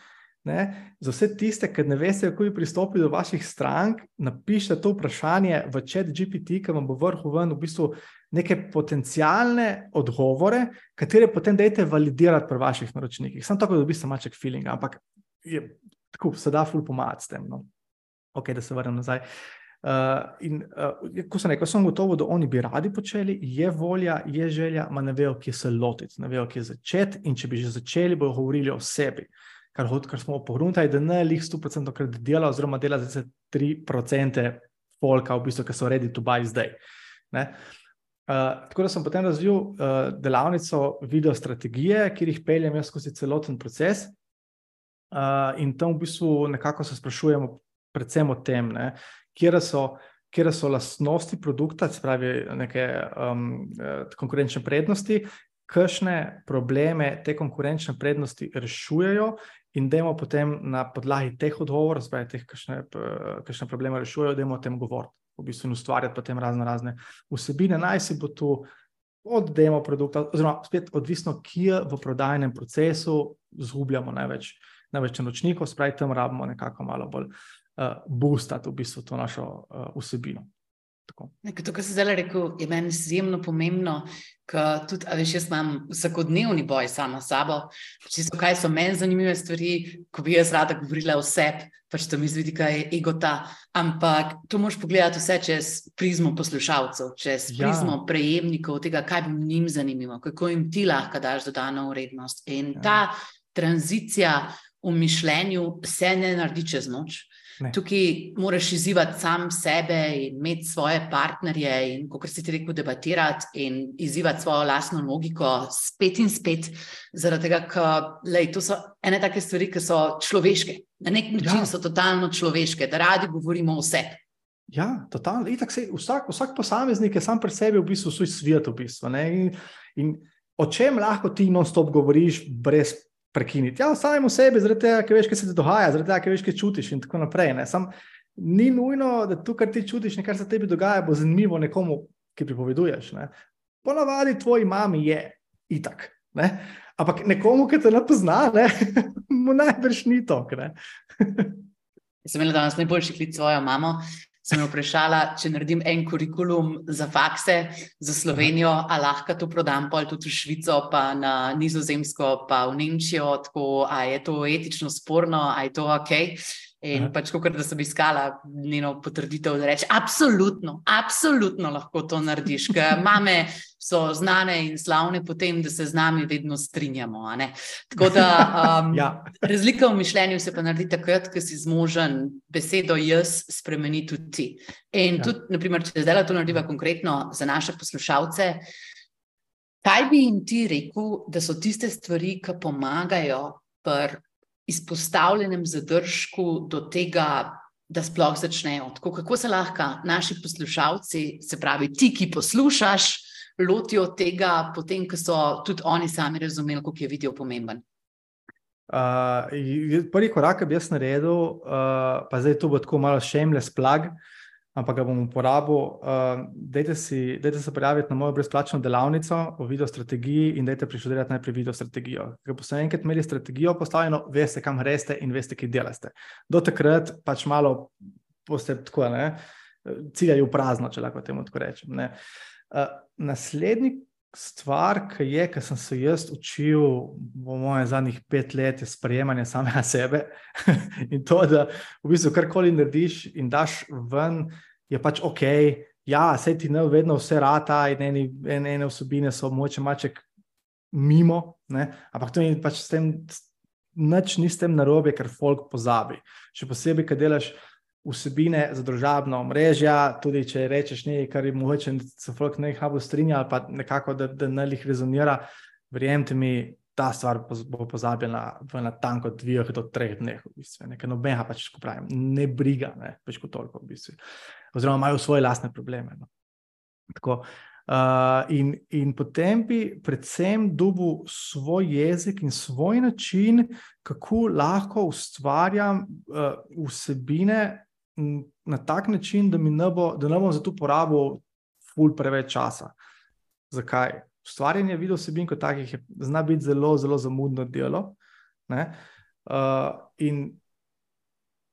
Ne, za vse tiste, ki ne veste, kako bi pristopili do vaših strank, napišite to vprašanje v chat GPT, ki vam bo vrhu ven v bistvu neke potencijalne odgovore, katere potem dajte validirati pri vaših naročnikih. Sam tako, da dobiš maček feeling, ampak je, tako se da ful pomagati s tem. No. Ok, da se vrnem nazaj. Uh, in uh, ko sem rekel, sem gotovo, da oni bi radi počeli, je volja, je želja, ma ne vejo, kje se lotiti, ne vejo, kje začeti. In če bi že začeli, bojo govorili o sebi. Kar, kar smo pogruntali, da ne lih 100% krat dela, oziroma dela za 3% folka, v bistvu, ki so ready to buy zdaj. Uh, tako da sem potem razvil uh, delavnico video strategije, kjer jih peljem jaz skozi celoten proces. Uh, in tam v bistvu nekako se sprašujemo, predvsem o tem, kje so, so lastnosti produkta, se pravi, neke um, konkurenčne prednosti, kakšne probleme te konkurenčne prednosti rešujejo, in da imamo potem na podlagi teh odgovorov, zdaj teh, kakšne probleme rešujejo, da imamo o tem govoriti, v bistvu in ustvarjati potem razno razne vsebine. Naj si bo tu od demo produkta, oziroma spet odvisno, kje v prodajnem procesu zgubljamo največ, največ naročnikov, spravi tam rabimo nekako malo bolj uh, boostati v bistvu to našo uh, vsebino. To, kar si zdaj rekel, je meni izjemno pomembno, ker tudi, veš, jaz imam vsakodnevni boj sama s sabo. Čisto, kaj so meni zanimive stvari, ko bi jaz rada govorila o sebi, pač to mi zvidi, kaj je egota. Ampak to moš pogledati vse čez prizmo poslušalcev, čez ja. prizmo prejemnikov tega, kaj bi njim zanimivo, kako jim ti lahko daš dodano vrednost. In ja. ta tranzicija v mišljenju se ne naredi čez noč. Ne. Tukaj moraš izzivati sam sebe in imeti svoje partnerje, in kot si ti rekel, debatirati in izzivati svojo lastno logiko spet in spet. Zaradi tega, ker to so ene take stvari, ki so človeške. Na nek način ja. so totalno človeške, da radi govorimo o sebi. Ja, totalno. Se, vsak, vsak posameznik je sam pri sebi v bistvu svoj svet. V bistvu, in, in o čem lahko ti non-stop govoriš, brez prekiniti. Ja, samemu sebi, zaradi tega, ker veš, kaj se ti dogaja, zaradi tega, ker veš, kaj čutiš in tako naprej. Sam, ni nujno, da to, kar ti čutiš, nekaj se tebi dogaja, bo zanimivo nekomu, ki pripoveduješ. Ne? Ponavadi tvoji mami je itak. Ne? Ampak nekomu, ki te ne pozna, ne? mu najbrž ni to. Sem imela danes najboljši klic svojo mamo, sem jo vprašala, če naredim en kurikulum za fakse za Slovenijo, ali lahko to prodam pol tudi v Švico, pa na Nizozemsko, pa v Nemčijo, tako, a je to etično sporno, a je to ok. In Aha. pač, kot da sem iskala njeno potrditev, da reče: Absolutno, absolutno lahko to narediš. Mame so znane in slavne po tem, da se z nami vedno strinjamo. Tako da um, ja. razlika v mišljenju se pa naredi takrat, ko si zmožen besedo jaz spremeniti tudi ti. In ja. tudi, naprimer, če zdaj to narediva konkretno za naše poslušalce. Kaj bi jim ti rekel, da so tiste stvari, ki pomagajo pri izpostavljenem zadržku do tega, da sploh začnejo. Tako, kako se lahko naši poslušalci, se pravi ti, ki poslušaš, lotijo tega, potem, ko so tudi oni sami razumeli, kako je video pomemben. Uh, prvi korak, ki bi jaz naredil, uh, pa zdaj to bo tako malo shameless plug, uh, ampak ga bom uporabil. Uh, dajte, si, dajte se prijaviti na mojo brezplačno delavnico o video strategiji in dajte prištudirati najprej video strategijo. Ker boste enkrat imeli strategijo postavljeno, veste, kam greste in veste, kaj delate. Do takrat pač malo boste tako, ne, ciljali v prazno, če lahko temu tako rečem. Uh, naslednji. Stvar, ki je, ki sem se jaz učil v mojih zadnjih pet let, je sprejemanje samega sebe. in to, da v bistvu karkoli narediš in daš ven, je pač ok. Ja, se ti ne vedno vse rata in ene, ene osebine so moče maček mimo, ne? ampak to ni pač s tem, nič ni s tem narobe, ker folk pozabi. Še posebej, ker delaš vsebine za družabno mrežje, tudi če rečeš nekaj, kar je mogoče se folk nekaj strinja, ali pa nekako, da, da ne jih rezonira, verjemite mi, ta stvar bo pozabljena v natanko dveh do treh dneh, v bistvu. Nekaj nobenega pač, ko pravim, ne briga, ne, več kot toliko, v bistvu. Oziroma imajo svoje lastne probleme. No. Tako, uh, in, in potem bi predvsem dobil svoj jezik in svoj način, kako lahko ustvarjam uh, vsebine, na tak način, da, ne, bo, da ne bom za to porabil ful preveč časa. Zakaj? Ustvarjanje video vsebin kot takih je, zna biti zelo, zelo zamudno delo. Uh, in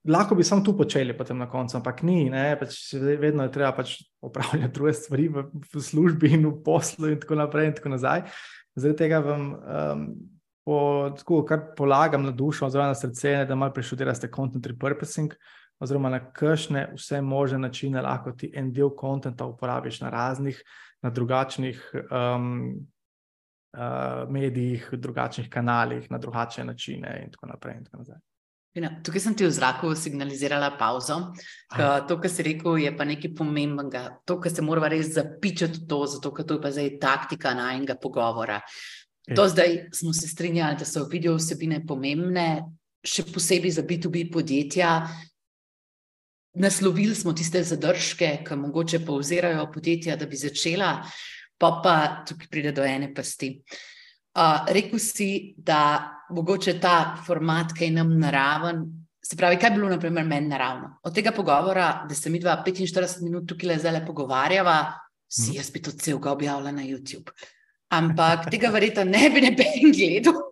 lahko bi samo tu počeli, potem na koncu, ampak ni, pač vedno je treba pač opravljati druge stvari v, v službi in v poslu, in tako naprej, in tako nazaj. Zaradi tega vam, um, po, tako, kar polagam na dušo, oziroma na srce, ne, da malo preštudirate content repurposing, oziroma na kakšne vse možne načine lahko ti en del konta uporabiš na raznih, na drugačnih. Um, Uh, medijih, drugačnih kanalih, na drugačne načine, in tako naprej. In tako Tukaj sem ti v zraku signalizirala pauzo. To, kar si rekel, je pa nekaj pomembnega. To, kar se mora res zapičati, to, zato ker to je pa zdaj taktika najnega pogovora. Je. To zdaj smo se strinjali, da so video vsebine pomembne, še posebej za B2B podjetja. Naslovili smo tiste zadržke, ki mogoče povzirajo podjetja, da bi začela pa pa tukaj pride do ene pasti. Uh, rekel si, da mogoče ta format, ki je nam naraven. Se pravi, kaj je bilo, na primer, meni naravno? Od tega pogovora, da se mi dva 45 minut tukaj le zdaj pogovarjava, si mhm. jaz bi to celega objavila na YouTube. Ampak tega verjetno ne bi ne bi gledal.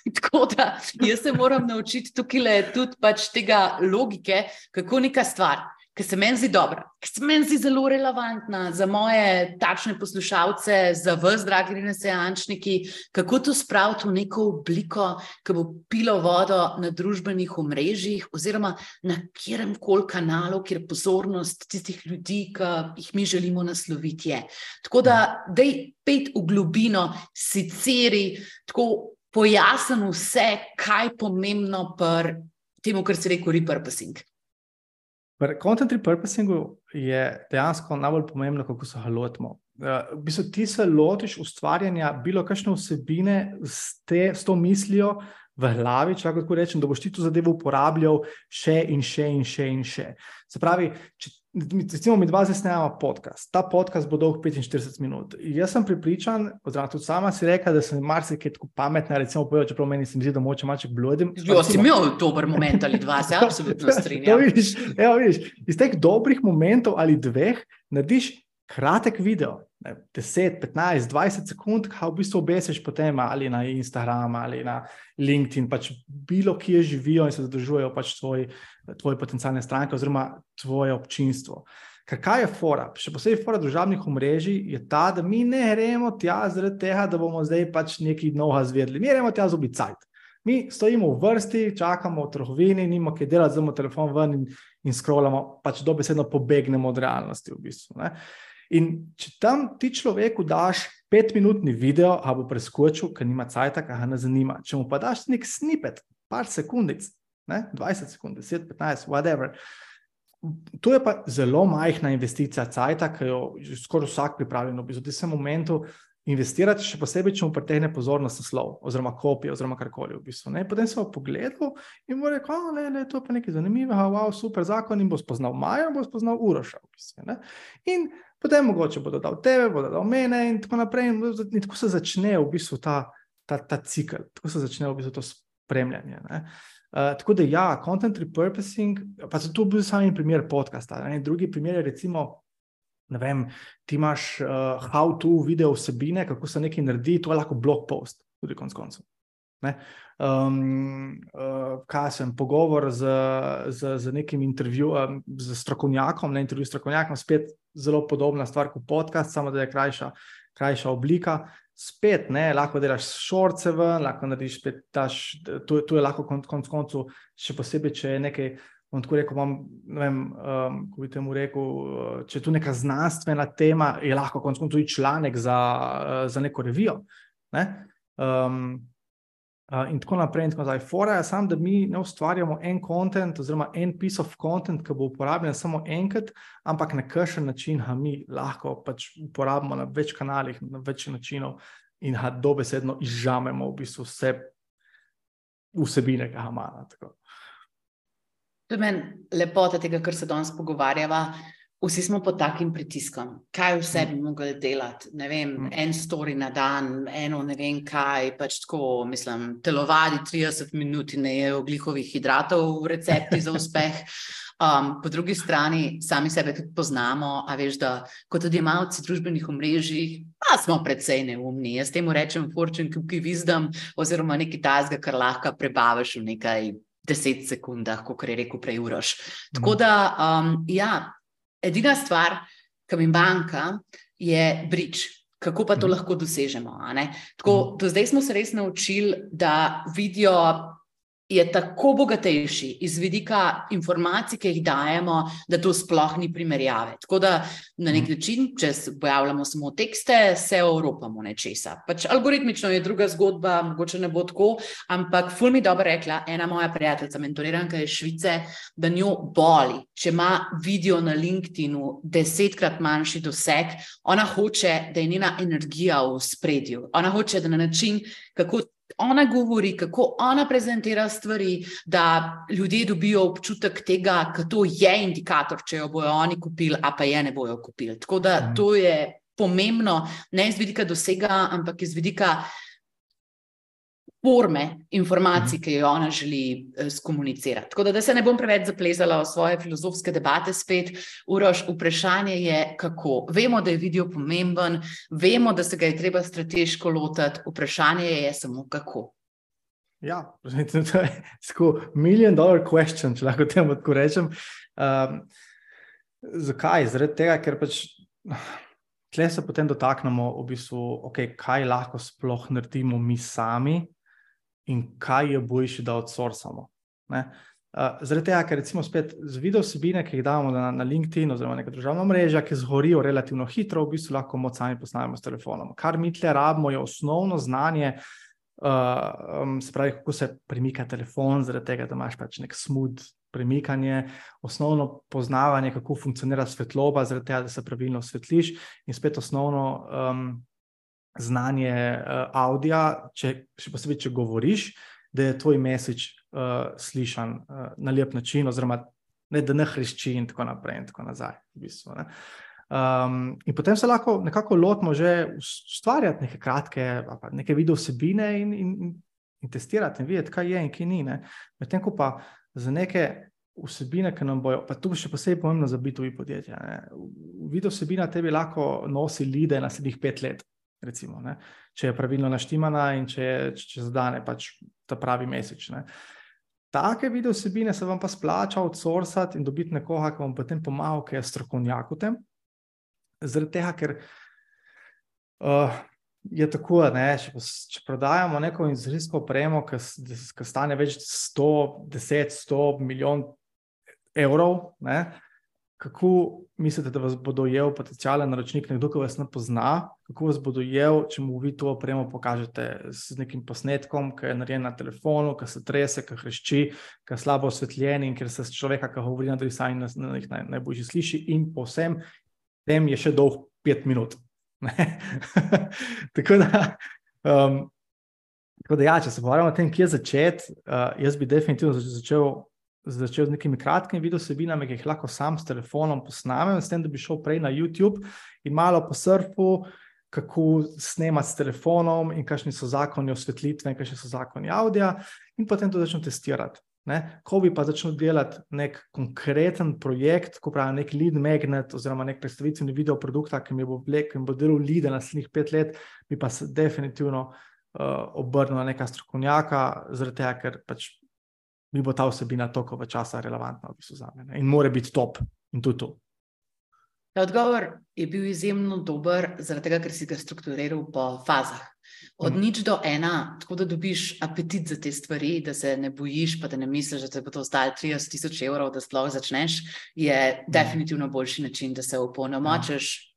Tako da jaz se moram naučiti tukaj le tudi pač tega logike, kako neka stvar ki se meni zdi dobra, ki se meni zdi zelo relevantna za moje takšne poslušalce, za vas, dragi renesančniki, kako to spraviti v neko obliko, ki bo pilo vodo na družbenih omrežjih, oziroma na kjerem koli kanalu, kjer pozornost tistih ljudi, ki jih mi želimo nasloviti. Je. Tako da, da je pet v globino, siceri, tako pojasni vse, kaj je pomembno pri tem, kar se reče repurposing. Pri content repurposingu je dejansko najbolj pomembno, kako se ga lotimo. Uh, v bistvu ti se lotiš ustvarjanja bilo kakšne vsebine s, te, s to mislijo v glavi, če lahko rečem, da boš ti to zadevo uporabljal še in še in še in še. Se pravi, če Recimo, mi dva zdaj snemamo podcast. Ta podcast bo dolg 45 minut. Jaz sem pripričan, oziroma tudi sama si rekla, da sem marsikaj tako pametna, recimo, povedal, čeprav meni se mi zdi, da moče malček blodim. Jo, si imel dober moment ali dva, se absolutno strinjam. vidiš, evo, vidiš, iz teh dobrih momentov ali dveh narediš kratek video, ne, 10, 15, 20 sekund, kaj v bistvu obesiš potem ali na Instagram ali na LinkedIn, pač bilo kje živijo in se zadržujejo pač tvoj, tvoje potencijalne stranke oziroma tvoje občinstvo. Ker kaj je fora, še posebej fora družabnih omrežij, je ta, da mi ne gremo tja zaradi tega, da bomo zdaj pač nekaj novega zvedli. Mi gremo tja z obicajt. Mi stojimo v vrsti, čakamo v trgovini, nimamo kaj delati, zelo telefon ven in, in scrollamo, pač dobesedno pobegnemo od realnosti. V bistvu, In če tam ti človeku daš petminutni video, a bo preskočil, ker nima cajt, ki ga ne zanima. Če mu pa daš nek snippet, par sekundic, ne? 20 sekund, 10, 15, whatever. To je pa zelo majhna investicija cajt, ki jo skoraj vsak pripravljen v bistvu. V tem momentu investirati, še posebej, če mu pretegne pozornost na slov, oziroma kopije, oziroma karkoli. V bistvu, Potem se bo pogledal in bo rekel: da je to pa nekaj zanimivega, wow, super zakon. In bo spoznal Maja, bo spoznal Uroša. V bistvu, in potem mogoče bodo dal tebe, bodo dal mene in tako naprej. In, tako se začne v bistvu ta, ta, ta cikl, tako se začne v bistvu to spremljanje. Uh, tako da, ja, content repurposing, pa so tu bil samo en primer podcasta. Ne? Drugi primer je, recimo, vem, ti imaš uh, how-to video vsebine, kako se nekaj naredi, to je lahko blog post, tudi konec koncev. Um, uh, kaj sem, pogovor z, z, z nekim intervjujem, z strokovnjakom, ne intervju s strokovnjakom, spet zelo podobna stvar kot podcast, samo da je krajša, krajša oblika. Spet, ne, lahko delaš šorce ven, lahko narediš spet, daš, tu, tu je lahko konc konc koncu, še posebej, če je nekaj, bom tako rekel, imam, vem, um, ko bi temu rekel, če je tu neka znanstvena tema, je lahko konc koncu tudi članek za, za neko revijo. Ne? Um, in tako naprej. In tako naprej. Fora je samo, da mi ne ustvarjamo en kontent, oziroma en piece of content, ki bo uporabljen samo enkrat, ampak na kakšen način ga mi lahko pač uporabimo na več kanalih, na več načinov in ga dobesedno izžamemo v bistvu vse vsebine, ki ga imamo. To je meni lepota tega, kar se danes pogovarjava. Vsi smo pod takim pritiskom, kaj vse bi mogli delati. Ne vem, mm. en story na dan, eno ne vem kaj, pač tako, mislim, telovadi 30 minut in je oglikovih hidratov v recepti za uspeh. Um, po drugi strani, sami sebe tudi poznamo, a veš, da kot odjemalci družbenih omrežij, pa smo precej neumni. Jaz temu rečem fortune cookie wisdom, oziroma nekaj tazga, kar lahko prebaviš v nekaj deset sekundah, kot je rekel prej Uroš. Tako da, um, ja, edina stvar, ki mi manjka, je brič. Kako pa to lahko dosežemo? Tako, do zdaj smo se res naučili, da vidijo je tako bogatejši iz vidika informacij, ki jih dajemo, da to sploh ni primerjave. Tako da na nek mhm. način, če pojavljamo samo tekste, se evropamo nečesa. Pač algoritmično je druga zgodba, mogoče ne bo tako, ampak ful mi dobro rekla ena moja prijateljica, mentoriranka iz Švice, da njo boli, če ima video na LinkedIn-u desetkrat manjši doseg, ona hoče, da je njena energija v spredju. Ona hoče, da na način, kako ona govori, kako ona prezentira stvari, da ljudje dobijo občutek tega, da to je indikator, če jo bojo oni kupili, a pa je ne bojo kupili. Tako da mhm. to je pomembno, ne iz vidika dosega, ampak iz vidika forme informacij, mhm. ki jo ona želi uh, skomunicirati. Tako da, da se ne bom preveč zaplezala v svoje filozofske debate, spet urož vprašanje je, kako. Vemo, da je video pomemben, vemo, da se ga je treba strateško lotiti, vprašanje je samo kako. Ja, to je tako milijon dolar question, če lahko temu tako rečem. Um, zakaj? Zaradi tega, ker pač. Tle se potem dotaknemo, v bistvu, okay, kaj lahko sploh naredimo mi sami, in kaj je boljše, da outsourcamo. Uh, zaradi tega, ker recimo spet z video vsebine, ki jih damo na, na LinkedIn oziroma neka državna mreža, ki zgorijo relativno hitro, v bistvu lahko moč sami posnamemo s telefonom. Kar mi tle rabimo, je osnovno znanje, uh, um, se pravi, kako se premika telefon, zaradi tega, da imaš pač nek smooth. Premikanje, osnovno poznavanje, kako funkcionira svetloba, zaradi tega, da se pravilno osvetliš, in spet osnovno um, znanje uh, avdija, če, še posebej, če govoriš, da je tvoj mesič uh, eh, slišan uh, na lep način, oziroma ne, da ne hrišči in tako naprej in tako nazaj. V bistvu, um, in potem se lahko nekako lotimo že ustvarjati neke kratke, neke video vsebine in, in, in testirati in videti, kaj je in kaj ni. Medtem ko pa za neke. Vsebine, ki nam bojo, pa tu še posebej pomembno za biti v podjetju. Video vsebina tebi lahko nosi lide naslednjih pet let recimo, če je pravilno naštimana in če, če, če zadane pač ta pravi mesec. Take video vsebine se vam pa splača outsourcati in dobiti nekoga, ki vam potem pomaga, ki je strokovnjak v tem. Zaradi tega, ker uh, je tako, da če, če prodajamo neko izraelsko opremo, ki stane več 100, 10, 100 milijon evrov, ne, kako mislite, da vas bo dojel potencijalen naročnik, nekdo, ki vas ne pozna, kako vas bo dojel, če mu vi to opremo pokažete z nekim posnetkom, ki je narejen na telefonu, ki se trese, ki hrešči, ki je slabo osvetljen in ker se človeka, ki govori na drugi strani, na njih naj, najbolje sliši, in povsem tem je še dolg pet minut. tako da. Um, Tako da, ja, če se pogovarjamo o tem, kje začeti, uh, jaz bi definitivno začel začel z nekimi kratkimi videosebinami, ki jih lahko sam s telefonom posnamem, s tem, da bi šel prej na YouTube in malo po surfu, kako snemati s telefonom in kakšni so zakoni osvetlitve in kakšni so zakoni avdija, in potem to začnem testirati. Ne? Ko bi pa začel delati nek konkreten projekt, ko pravi nek lead magnet oziroma nek predstavitveni video produkta, ki mi bo vlekel in bo delal lead naslednjih pet let, bi pa se definitivno uh, obrnil na neka strokovnjaka, zaradi tega, ker pač mi bo ta vsebina toliko časa relevantna v bistvu za me in mora biti top in tudi to. Ta odgovor je bil izjemno dober, zaradi tega, ker si ga strukturiral po fazah. Od mm. nič do ena, tako da dobiš apetit za te stvari, da se ne bojiš, pa da ne misliš, da te bo to stalo 30 tisoč evrov, da sploh začneš, je mm. definitivno boljši način, da se opolnomočiš.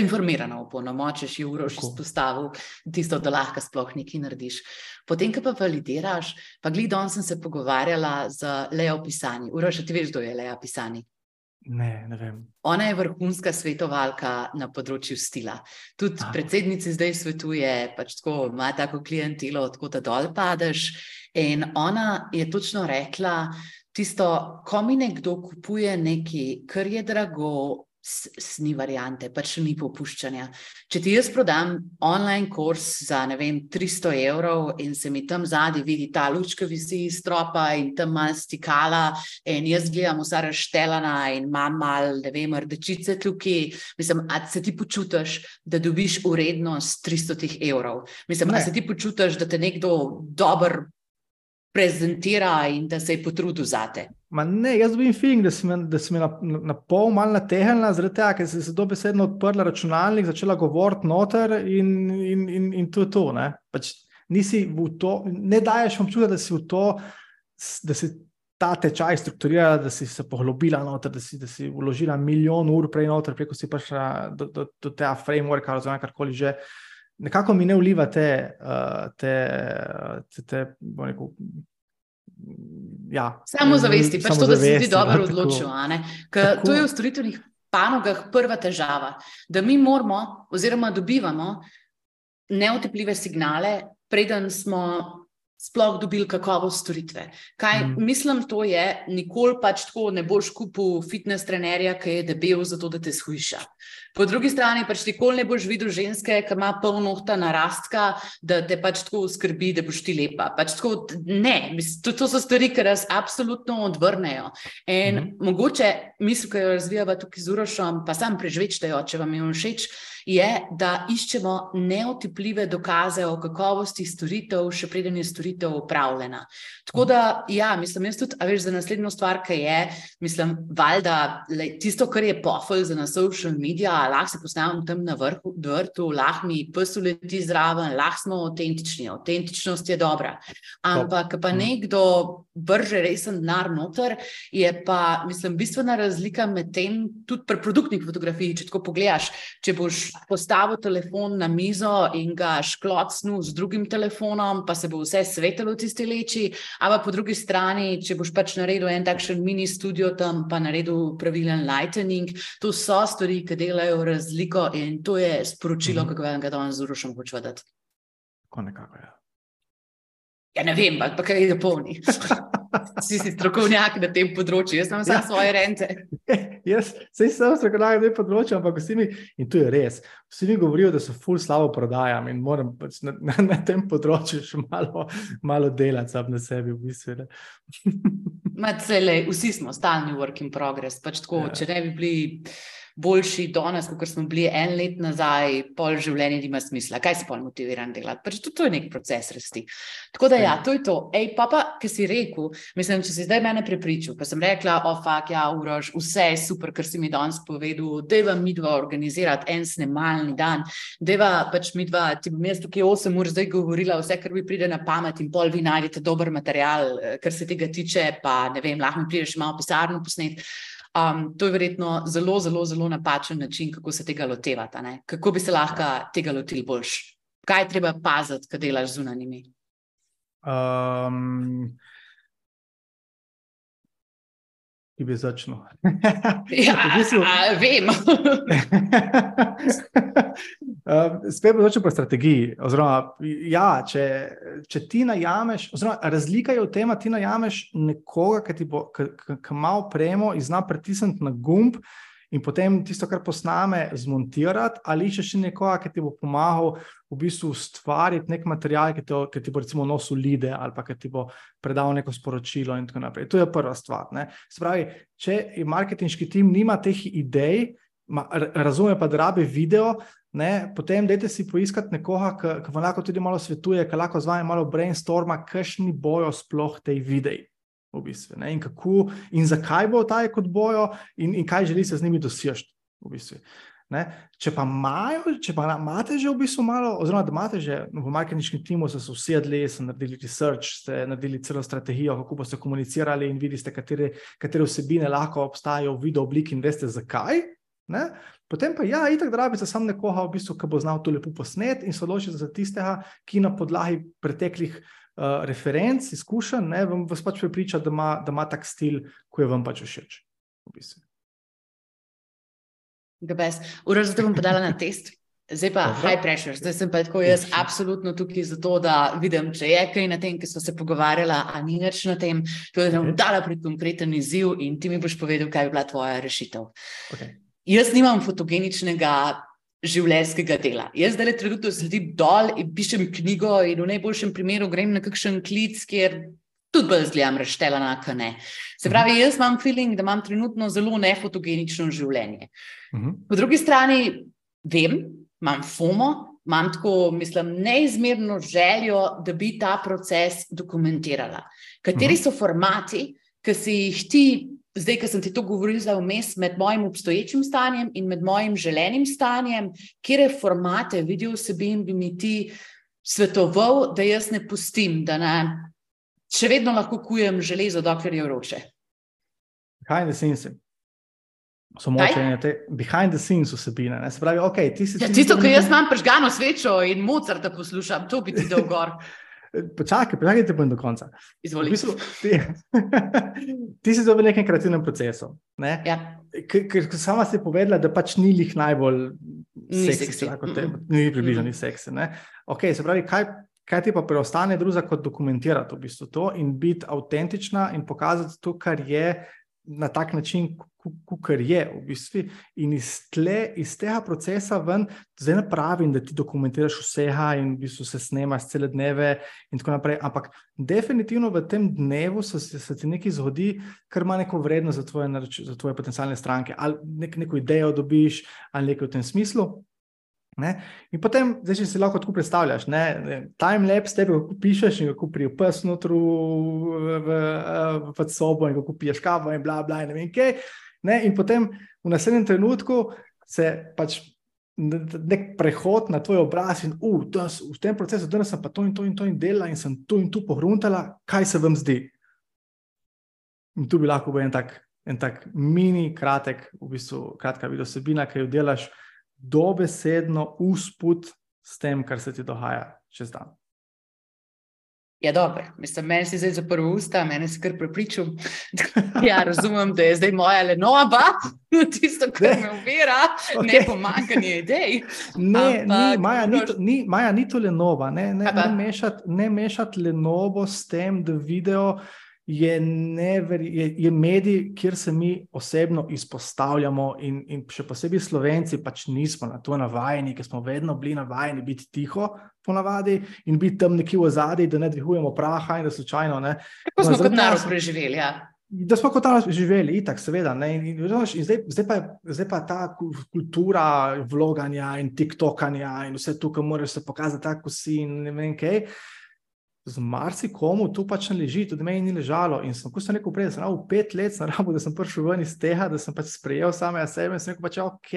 Informirana v polnomočiš, je urož izpostavil tisto, da lahko sploh nekaj narediš. Potem, ko pa validiraš, pa glej, danes sem se pogovarjala z Leo Pisani. Urož, ti veš, kdo je Leo Pisani? Ne, ne vem. Ona je vrhunska svetovalka na področju stila. Tudi ah. predsednici zdaj svetuje, pač tako ima tako klientelo, tako da dol padeš. In ona je točno rekla, tisto, ko mi nekdo kupuje nekaj, kar je drago, ni variante, pač ni popuščanja. Če ti jaz prodam online kurs za vem, 300 evrov in se mi tam zadnji vidi ta lučka visi iz stropa in tam mal stikala, in jaz gledam vsa razštelana in imam mal, ne vem, rdečice tukaj, mislim, a se ti počutiš, da dobiš urednost 300 evrov? Mislim, ne. a se ti počutiš, da te nekdo dober prezentira in da se je potrudil za te? Ma ne, jaz dobim feeling, da si me, da si me na, na pol mal natehnila, zaradi tega, ker si se dobesedno odprla računalnik, začela govoriti noter in, in, in, in to je to. Ne, pač nisi v to, ne daješ občutka, da si v to, da si ta tečaj strukturirala, da si se poglobila noter, da si, da si vložila milijon ur prej noter, preko si prišla do, do, do tega frameworka, oziroma karkoli že. Nekako mi ne vliva te, uh, te, te, te, te rekel, ja, samo zavesti, pač to, da si ti dobro odločil. To je v storitvenih panogah prva težava, da mi moramo, oziroma dobivamo neotepljive signale, preden smo sploh dobili kakovost storitve. Kaj mm. mislim, to je, nikoli pač tako ne boš kupil fitness trenerja, ki je debel, zato da te shujša. Po drugi strani pač nikoli ne boš videl ženske, ki ima polno ohta narastka, da te pač tako skrbi, da boš ti lepa. Pač tako, ne, to, to so stvari, ki nas absolutno odvrnejo. In mm mogoče misel, ki jo razvijava tukaj z Urošom, pa sam prežvečtejo, če vam je všeč je, da iščemo neotipljive dokaze o kakovosti storitev, še preden je storitev upravljena. Tako da, ja, mislim, jaz tudi, a veš, za naslednjo stvar, ki je, mislim, valjda, le, tisto, kar je pofel za na social media, lahko se postavim tam na vrhu, vrtu, lahko mi psu leti zraven, lahko smo avtentični, avtentičnost je dobra. Ampak, pa nekdo brže resen denar noter, je pa, mislim, bistvena razlika med tem, tudi pri produktnih fotografiji, če tako pogledaš, če boš postavil telefon na mizo in ga šklocnil z drugim telefonom, pa se bo vse svetilo v tisti leči. Ampak po drugi strani, če boš pač naredil en takšen mini studio tam, pa naredil pravilen lightning, to so stvari, ki delajo razliko in to je sporočilo, mm -hmm. kako vam ga danes zrušam, hoče vedeti. Tako nekako je. Ja. Ja, ne vem, pa kaj je polni. Si si strokovnjak na tem področju, jaz imam ja. svoje rente. jaz sem strokovnjak na tem področju, ampak vsi mi, in to je res, vsi mi govorijo, da so ful slabo prodajam in moram pač na, na, na tem področju še malo, malo delati sam na sebi. V bistvu, cele, vsi smo stalni work in progress. Pač tako, ja. Če ne bi bili boljši danes, kot smo bili en let nazaj, pol življenja nima smisla. Kaj se pol motiviran delati? Pač to, to je nek proces rasti. Tako da, ja, to je to. Ej, papa, ki si rekel, mislim, če si zdaj mene prepričal, pa sem rekla, o, fak, ja, urož, vse je super, kar si mi danes povedal, da je vam mi dva organizirati en snemalni dan, da je pač mi dva, ti bom jaz tukaj 8 ur zdaj govorila, vse, kar mi pride na pamet in pol vi najdete dober material, eh, kar se tega tiče, pa ne vem, lahko mi prideš malo pisarno posnet. Um, to je verjetno zelo, zelo, zelo napačen način, kako se tega lotevati. Ne? Kako bi se lahko tega lotili boljš? Kaj je treba paziti, kaj delaš z unanimi? Um, ki bi začel. ja, bistvu... vem. Uh, spet bo začel po strategiji. Oziroma, ja, če, če ti najameš, oziroma razlika je v tem, da ti najameš nekoga, ki ima opremo in zna pritisniti na gumb in potem tisto, kar posname, zmontirati, ali iščeš nekoga, ki ti bo pomagal v bistvu ustvariti nek material, ki, to, ki ti bo recimo nosil lide ali pa ki ti bo predal neko sporočilo in tako naprej. To je prva stvar. Spravi, če marketinški tim nima teh idej, razume pa, da rabe video, ne, potem dajte si poiskati nekoga, ki vam lahko tudi malo svetuje, ki lahko z vami malo brainstorma, kakšni bojo sploh tej videi. V bistvu, in, kako, in zakaj bo ta kot bojo, in, in kaj želi se z njimi doseči. V bistvu. Če pa imajo, če pa imate že v bistvu malo, oziroma da imate že v marketinškem timu, so se usedli, so naredili research, ste naredili celo strategijo, kako boste komunicirali in vidite, katere, katere vsebine lahko obstajajo v video obliki in veste zakaj. Ne? Potem pa, ja, itak, rabite samo nekoga, v bistvu, ki bo znal to lepo posnet in se odločiti za tistega, ki na podlagi preteklih uh, referenc, izkušenj, ne, vam vas pač prepriča, da ima, da ima tak stil, ki je vam pač všeč. V bistvu. Uraž, da bom podala na test. Zdaj pa Dobro. high pressure, zdaj sem pa tako jaz absolutno tukaj zato, da vidim, če je kaj na tem, ki smo se pogovarjali, a ni več na tem, to je, da bom dala pred konkreten izziv in ti mi boš povedal, kaj je bila tvoja rešitev. Okay. jaz nimam fotogeničnega življenjskega dela. Jaz zdaj le trenutno sedim dol in pišem knjigo, in v najboljšem primeru grem na kakšen klic, kjer tudi bolj zgledam reštela na kane. Se pravi, mhm. jaz imam feeling, da imam trenutno zelo nefotogenično življenje. Mhm. Po drugi strani vem, imam FOMO. Imam tako, mislim, neizmerno željo, da bi ta proces dokumentirala. Kateri so formati, ki si jih ti zdaj, ki sem ti to govoril za vmes med mojim obstoječim stanjem in med mojim želenim stanjem, kje formate video vsebin bi mi ti svetoval, da jaz ne pustim, da ne, še vedno lahko kujem železo, dokler je vroče. Behind the scenes. So močne te behind the scenes vsebine. Se pravi, okay, ti si. Ja, tisto, kar jaz imam prežgano svečo in Mozarta poslušam, to bi ti dal gor. Počakaj, počakaj, da bom do konca. Izvolite. V bistvu, ti, ti si v nekem kreativnem procesu. Ne? Ja. Ker sama si povedala, da pač ni jih najbolj seksi, kot te, ni približno mm -mm. seksi. Okay, se pravi, kaj, kaj ti pa preostane druga, kot dokumentirati v bistvu to in biti avtentična in pokazati to, kar je na tak način, kar je v bistvu. In iz, tle, iz tega procesa ven, zdaj ne pravim, da ti dokumentiraš vsega in v bistvu se snemaš cele dneve in tako naprej. Ampak definitivno v tem dnevu se, se ti nekaj zgodi, kar ima neko vrednost za tvoje, za tvoje potencijalne stranke. Ali nek, neko idejo dobiš, ali nekaj v tem smislu. Ne? In potem, zdaj, če si lahko tako predstavljaš, time lapse tebe, kako pišeš in kako prijepes notru v, v, v, v sobo in kako piješ kavo in bla, bla, in ne vem kaj. Ne? In potem v naslednjem trenutku se pač nek prehod na tvoj obraz in uh, das, v tem procesu, da sem pa to in to in to in dela in sem tu in tu pohruntala, kaj se vam zdi. In tu bi lahko bil en tak, en tak mini, kratek, v bistvu kratka video sebina, ki jo delaš dobesedno usput s tem, kar se ti dogaja čez dan. Ja, dobro, mislim, meni si zdaj zaprl usta, meni si kar prepričal. ja, razumem, da je zdaj moja le nova, tisto, kar ne. me uvira, okay. ne pomankanje idej. Ne, ni, Maja, ni, ni, Maja, ni to le nova, ne, ne, ne mešati mešat le novo s tem, da video je, never, je, je medij, kjer se mi osebno izpostavljamo, in, in še posebej Slovenci, pač nismo na to navajeni, ker smo vedno bili navajeni biti tiho, ponavadi, in biti tam nekje v zadnji, da ne dvigujemo praha in da slučajno ne. Kako smo no, kot narod preživeli? Ja. Da smo kot narod živeli, itak, seveda. In, in, in zdaj, zdaj, pa, zdaj pa ta kultura vloganja in tiktokanja in vse tukaj, moraš se pokazati tako, si in ne vem kaj. Okay z marsikomu tu pač ne leži, tudi meni ni ležalo. In sem, ko sem rekel, prej, sem v pet let rabo, da sem prišel ven iz tega, da sem pač sprejel samega sebe in sem rekel, pač ok.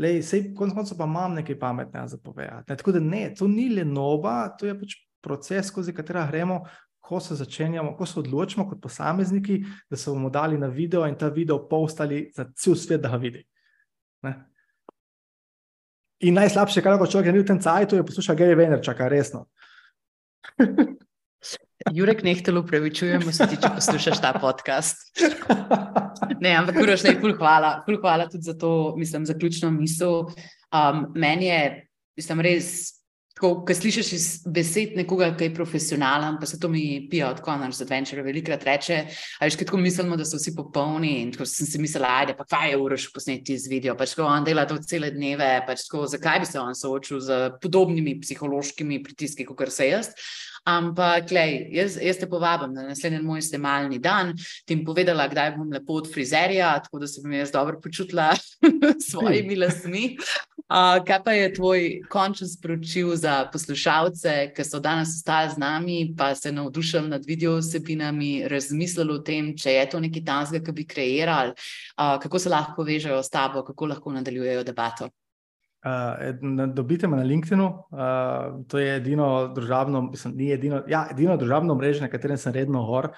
Lej, sej, konc koncev pa imam nekaj pametnega za povedati. Ne, tako da ne, to ni le nova, to je pač proces, skozi katera gremo, ko se začenjamo, ko se odločimo kot posamezniki, da se bomo dali na video in ta video postali za cel svet, da ga vidi. Ne. In najslabše, kar lahko človek naredi v tem cajtu, je poslušati Gary Vaynerchuk, resno. Jurek, nekaj upravičujemo, se ti, če poslušaš ta podcast. Ne, ampak uroš, ne, ful hvala. Ful hvala tudi za to, mislim, zaključno misel. Um, meni je, mislim, res Ko, ko slišiš iz besed nekoga, ki je profesionalen, pa se to mi pije od konca z adventure, velikrat reče, ali že tako mislimo, da so vsi popolni. In tako sem si mislila, ajde, pa kaj je uroš posneti z video, pač ko on dela to cele dneve, pač tako, zakaj bi se on soočil z podobnimi psihološkimi pritiski, kot se jaz. Ampak, lej, jaz, jaz te povabim na naslednji moj snemalni dan, ti bom povedala, kdaj bom lepo od frizerja, tako da se bom jaz dobro počutila s svojimi lasmi. Uh, kaj pa je tvoj končni sporočil za poslušalce, ki so danes ostali z nami, pa se navdušili nad video vsebinami, razmislili o tem, če je to nekaj tanskega, ki bi kreirali, uh, kako se lahko povežejo s tabo, kako lahko nadaljujejo debato. Uh, dobite me na LinkedIn, uh, to je edino družabno, mislim, ni edino, ja, edino družabno mrežo, na katerem sem redno gor.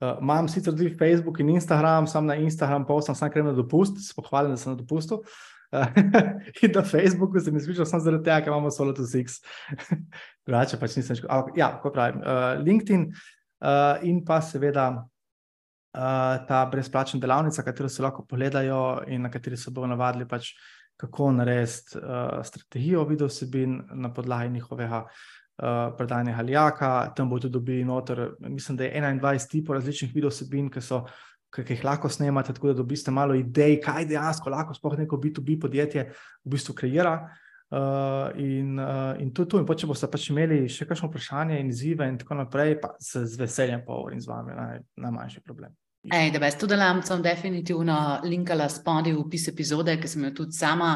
Uh, imam sicer tudi Facebook in Instagram, sam na Instagram, pa sem sam krem na dopust, se pohvalim, da sem na dopustu. Uh, in na Facebooku sem izmišljal samo zaradi tega, ker imamo solo to six. Drugače pač nisem šel. Ja, kot pravim, uh, LinkedIn uh, in pa seveda uh, ta brezplačna delavnica, katero se lahko pogledajo in na kateri se bodo navadili pač kako narediti uh, strategijo videosebin na podlagi njihovega uh, predajanja Halijaka. Tam bodo dobili noter, mislim, da je 21 tipov različnih videosebin, ki so ki jih lahko snemate, tako da dobite malo idej, kaj dejansko lahko sploh neko B2B podjetje v bistvu kreira. Uh, in, uh, in to je to. In če boste pač imeli še kakšno vprašanje in izzive, in tako naprej, pa se z veseljem pogovorim z vami, naj, najmanjši problem. Ej, da, tudi nam sem definitivno linkala spodaj v opis epizode, ker sem jo tudi sama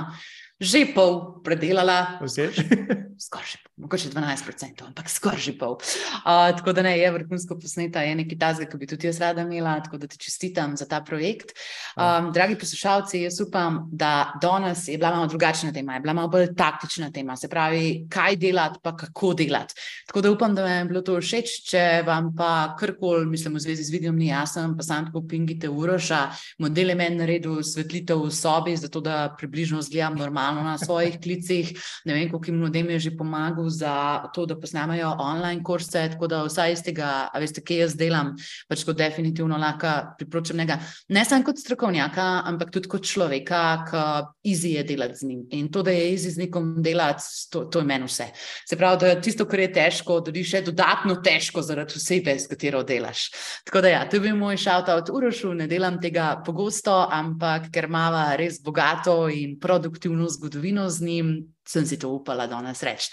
že pol predelala. Skoraj že pol, mogoče 12%, ampak skoraj že pol. Uh, tako da ne je vrhunsko posneta, je nekaj tazga, ki bi tudi jaz rada imela, tako da ti čestitam za ta projekt. Um, dragi poslušalci, jaz upam, da danes je bila malo drugačna tema, je bila malo bolj taktična tema, se pravi, kaj delati, pa kako delati. Tako da upam, da vam je bilo to všeč. Če vam pa karkoli, mislim, v zvezi z videom ni jasno, pa sam tako pingite uroša, model je meni naredil svetlitev v sobi, zato da približno zgledam normalno na svojih klicih. Ne vem, koliko jim ljudem je že pomagal za to, da posnamajo online kurse. Tako da vsaj iz tega, a veste, kje jaz delam, pač kot definitivno lahko priporočam njega. Ne samo kot strokovnjaka, ampak tudi kot človeka, ki izi je delati z njim. In to, da je izi z nekom delati, to, to je meni vse. Se pravi, da tisto, kar je težko, da je še dodatno težko zaradi osebe, s katero delaš. Tako da ja, to je bil moj shout-out Urošu, ne delam tega pogosto, ampak ker mava res bogato in produktivno zgodovino z njim, sem si to upala danes reči.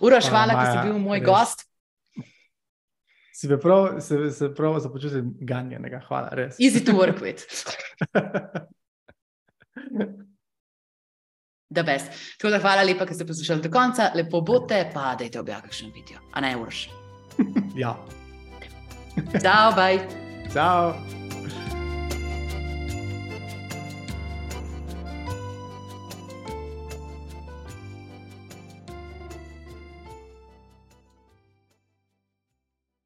Uroš, hvala, da si bil moj res. gost. Si me prav, se, se prav započutim ganjenega. Hvala, res. Easy to work with. Da, best. Tako da hvala lepa, ker ste poslušali do konca. Lepo bote, pa dajte objaviti kakšen video. A ne, Uroš. ja. Ciao, bye. Ciao.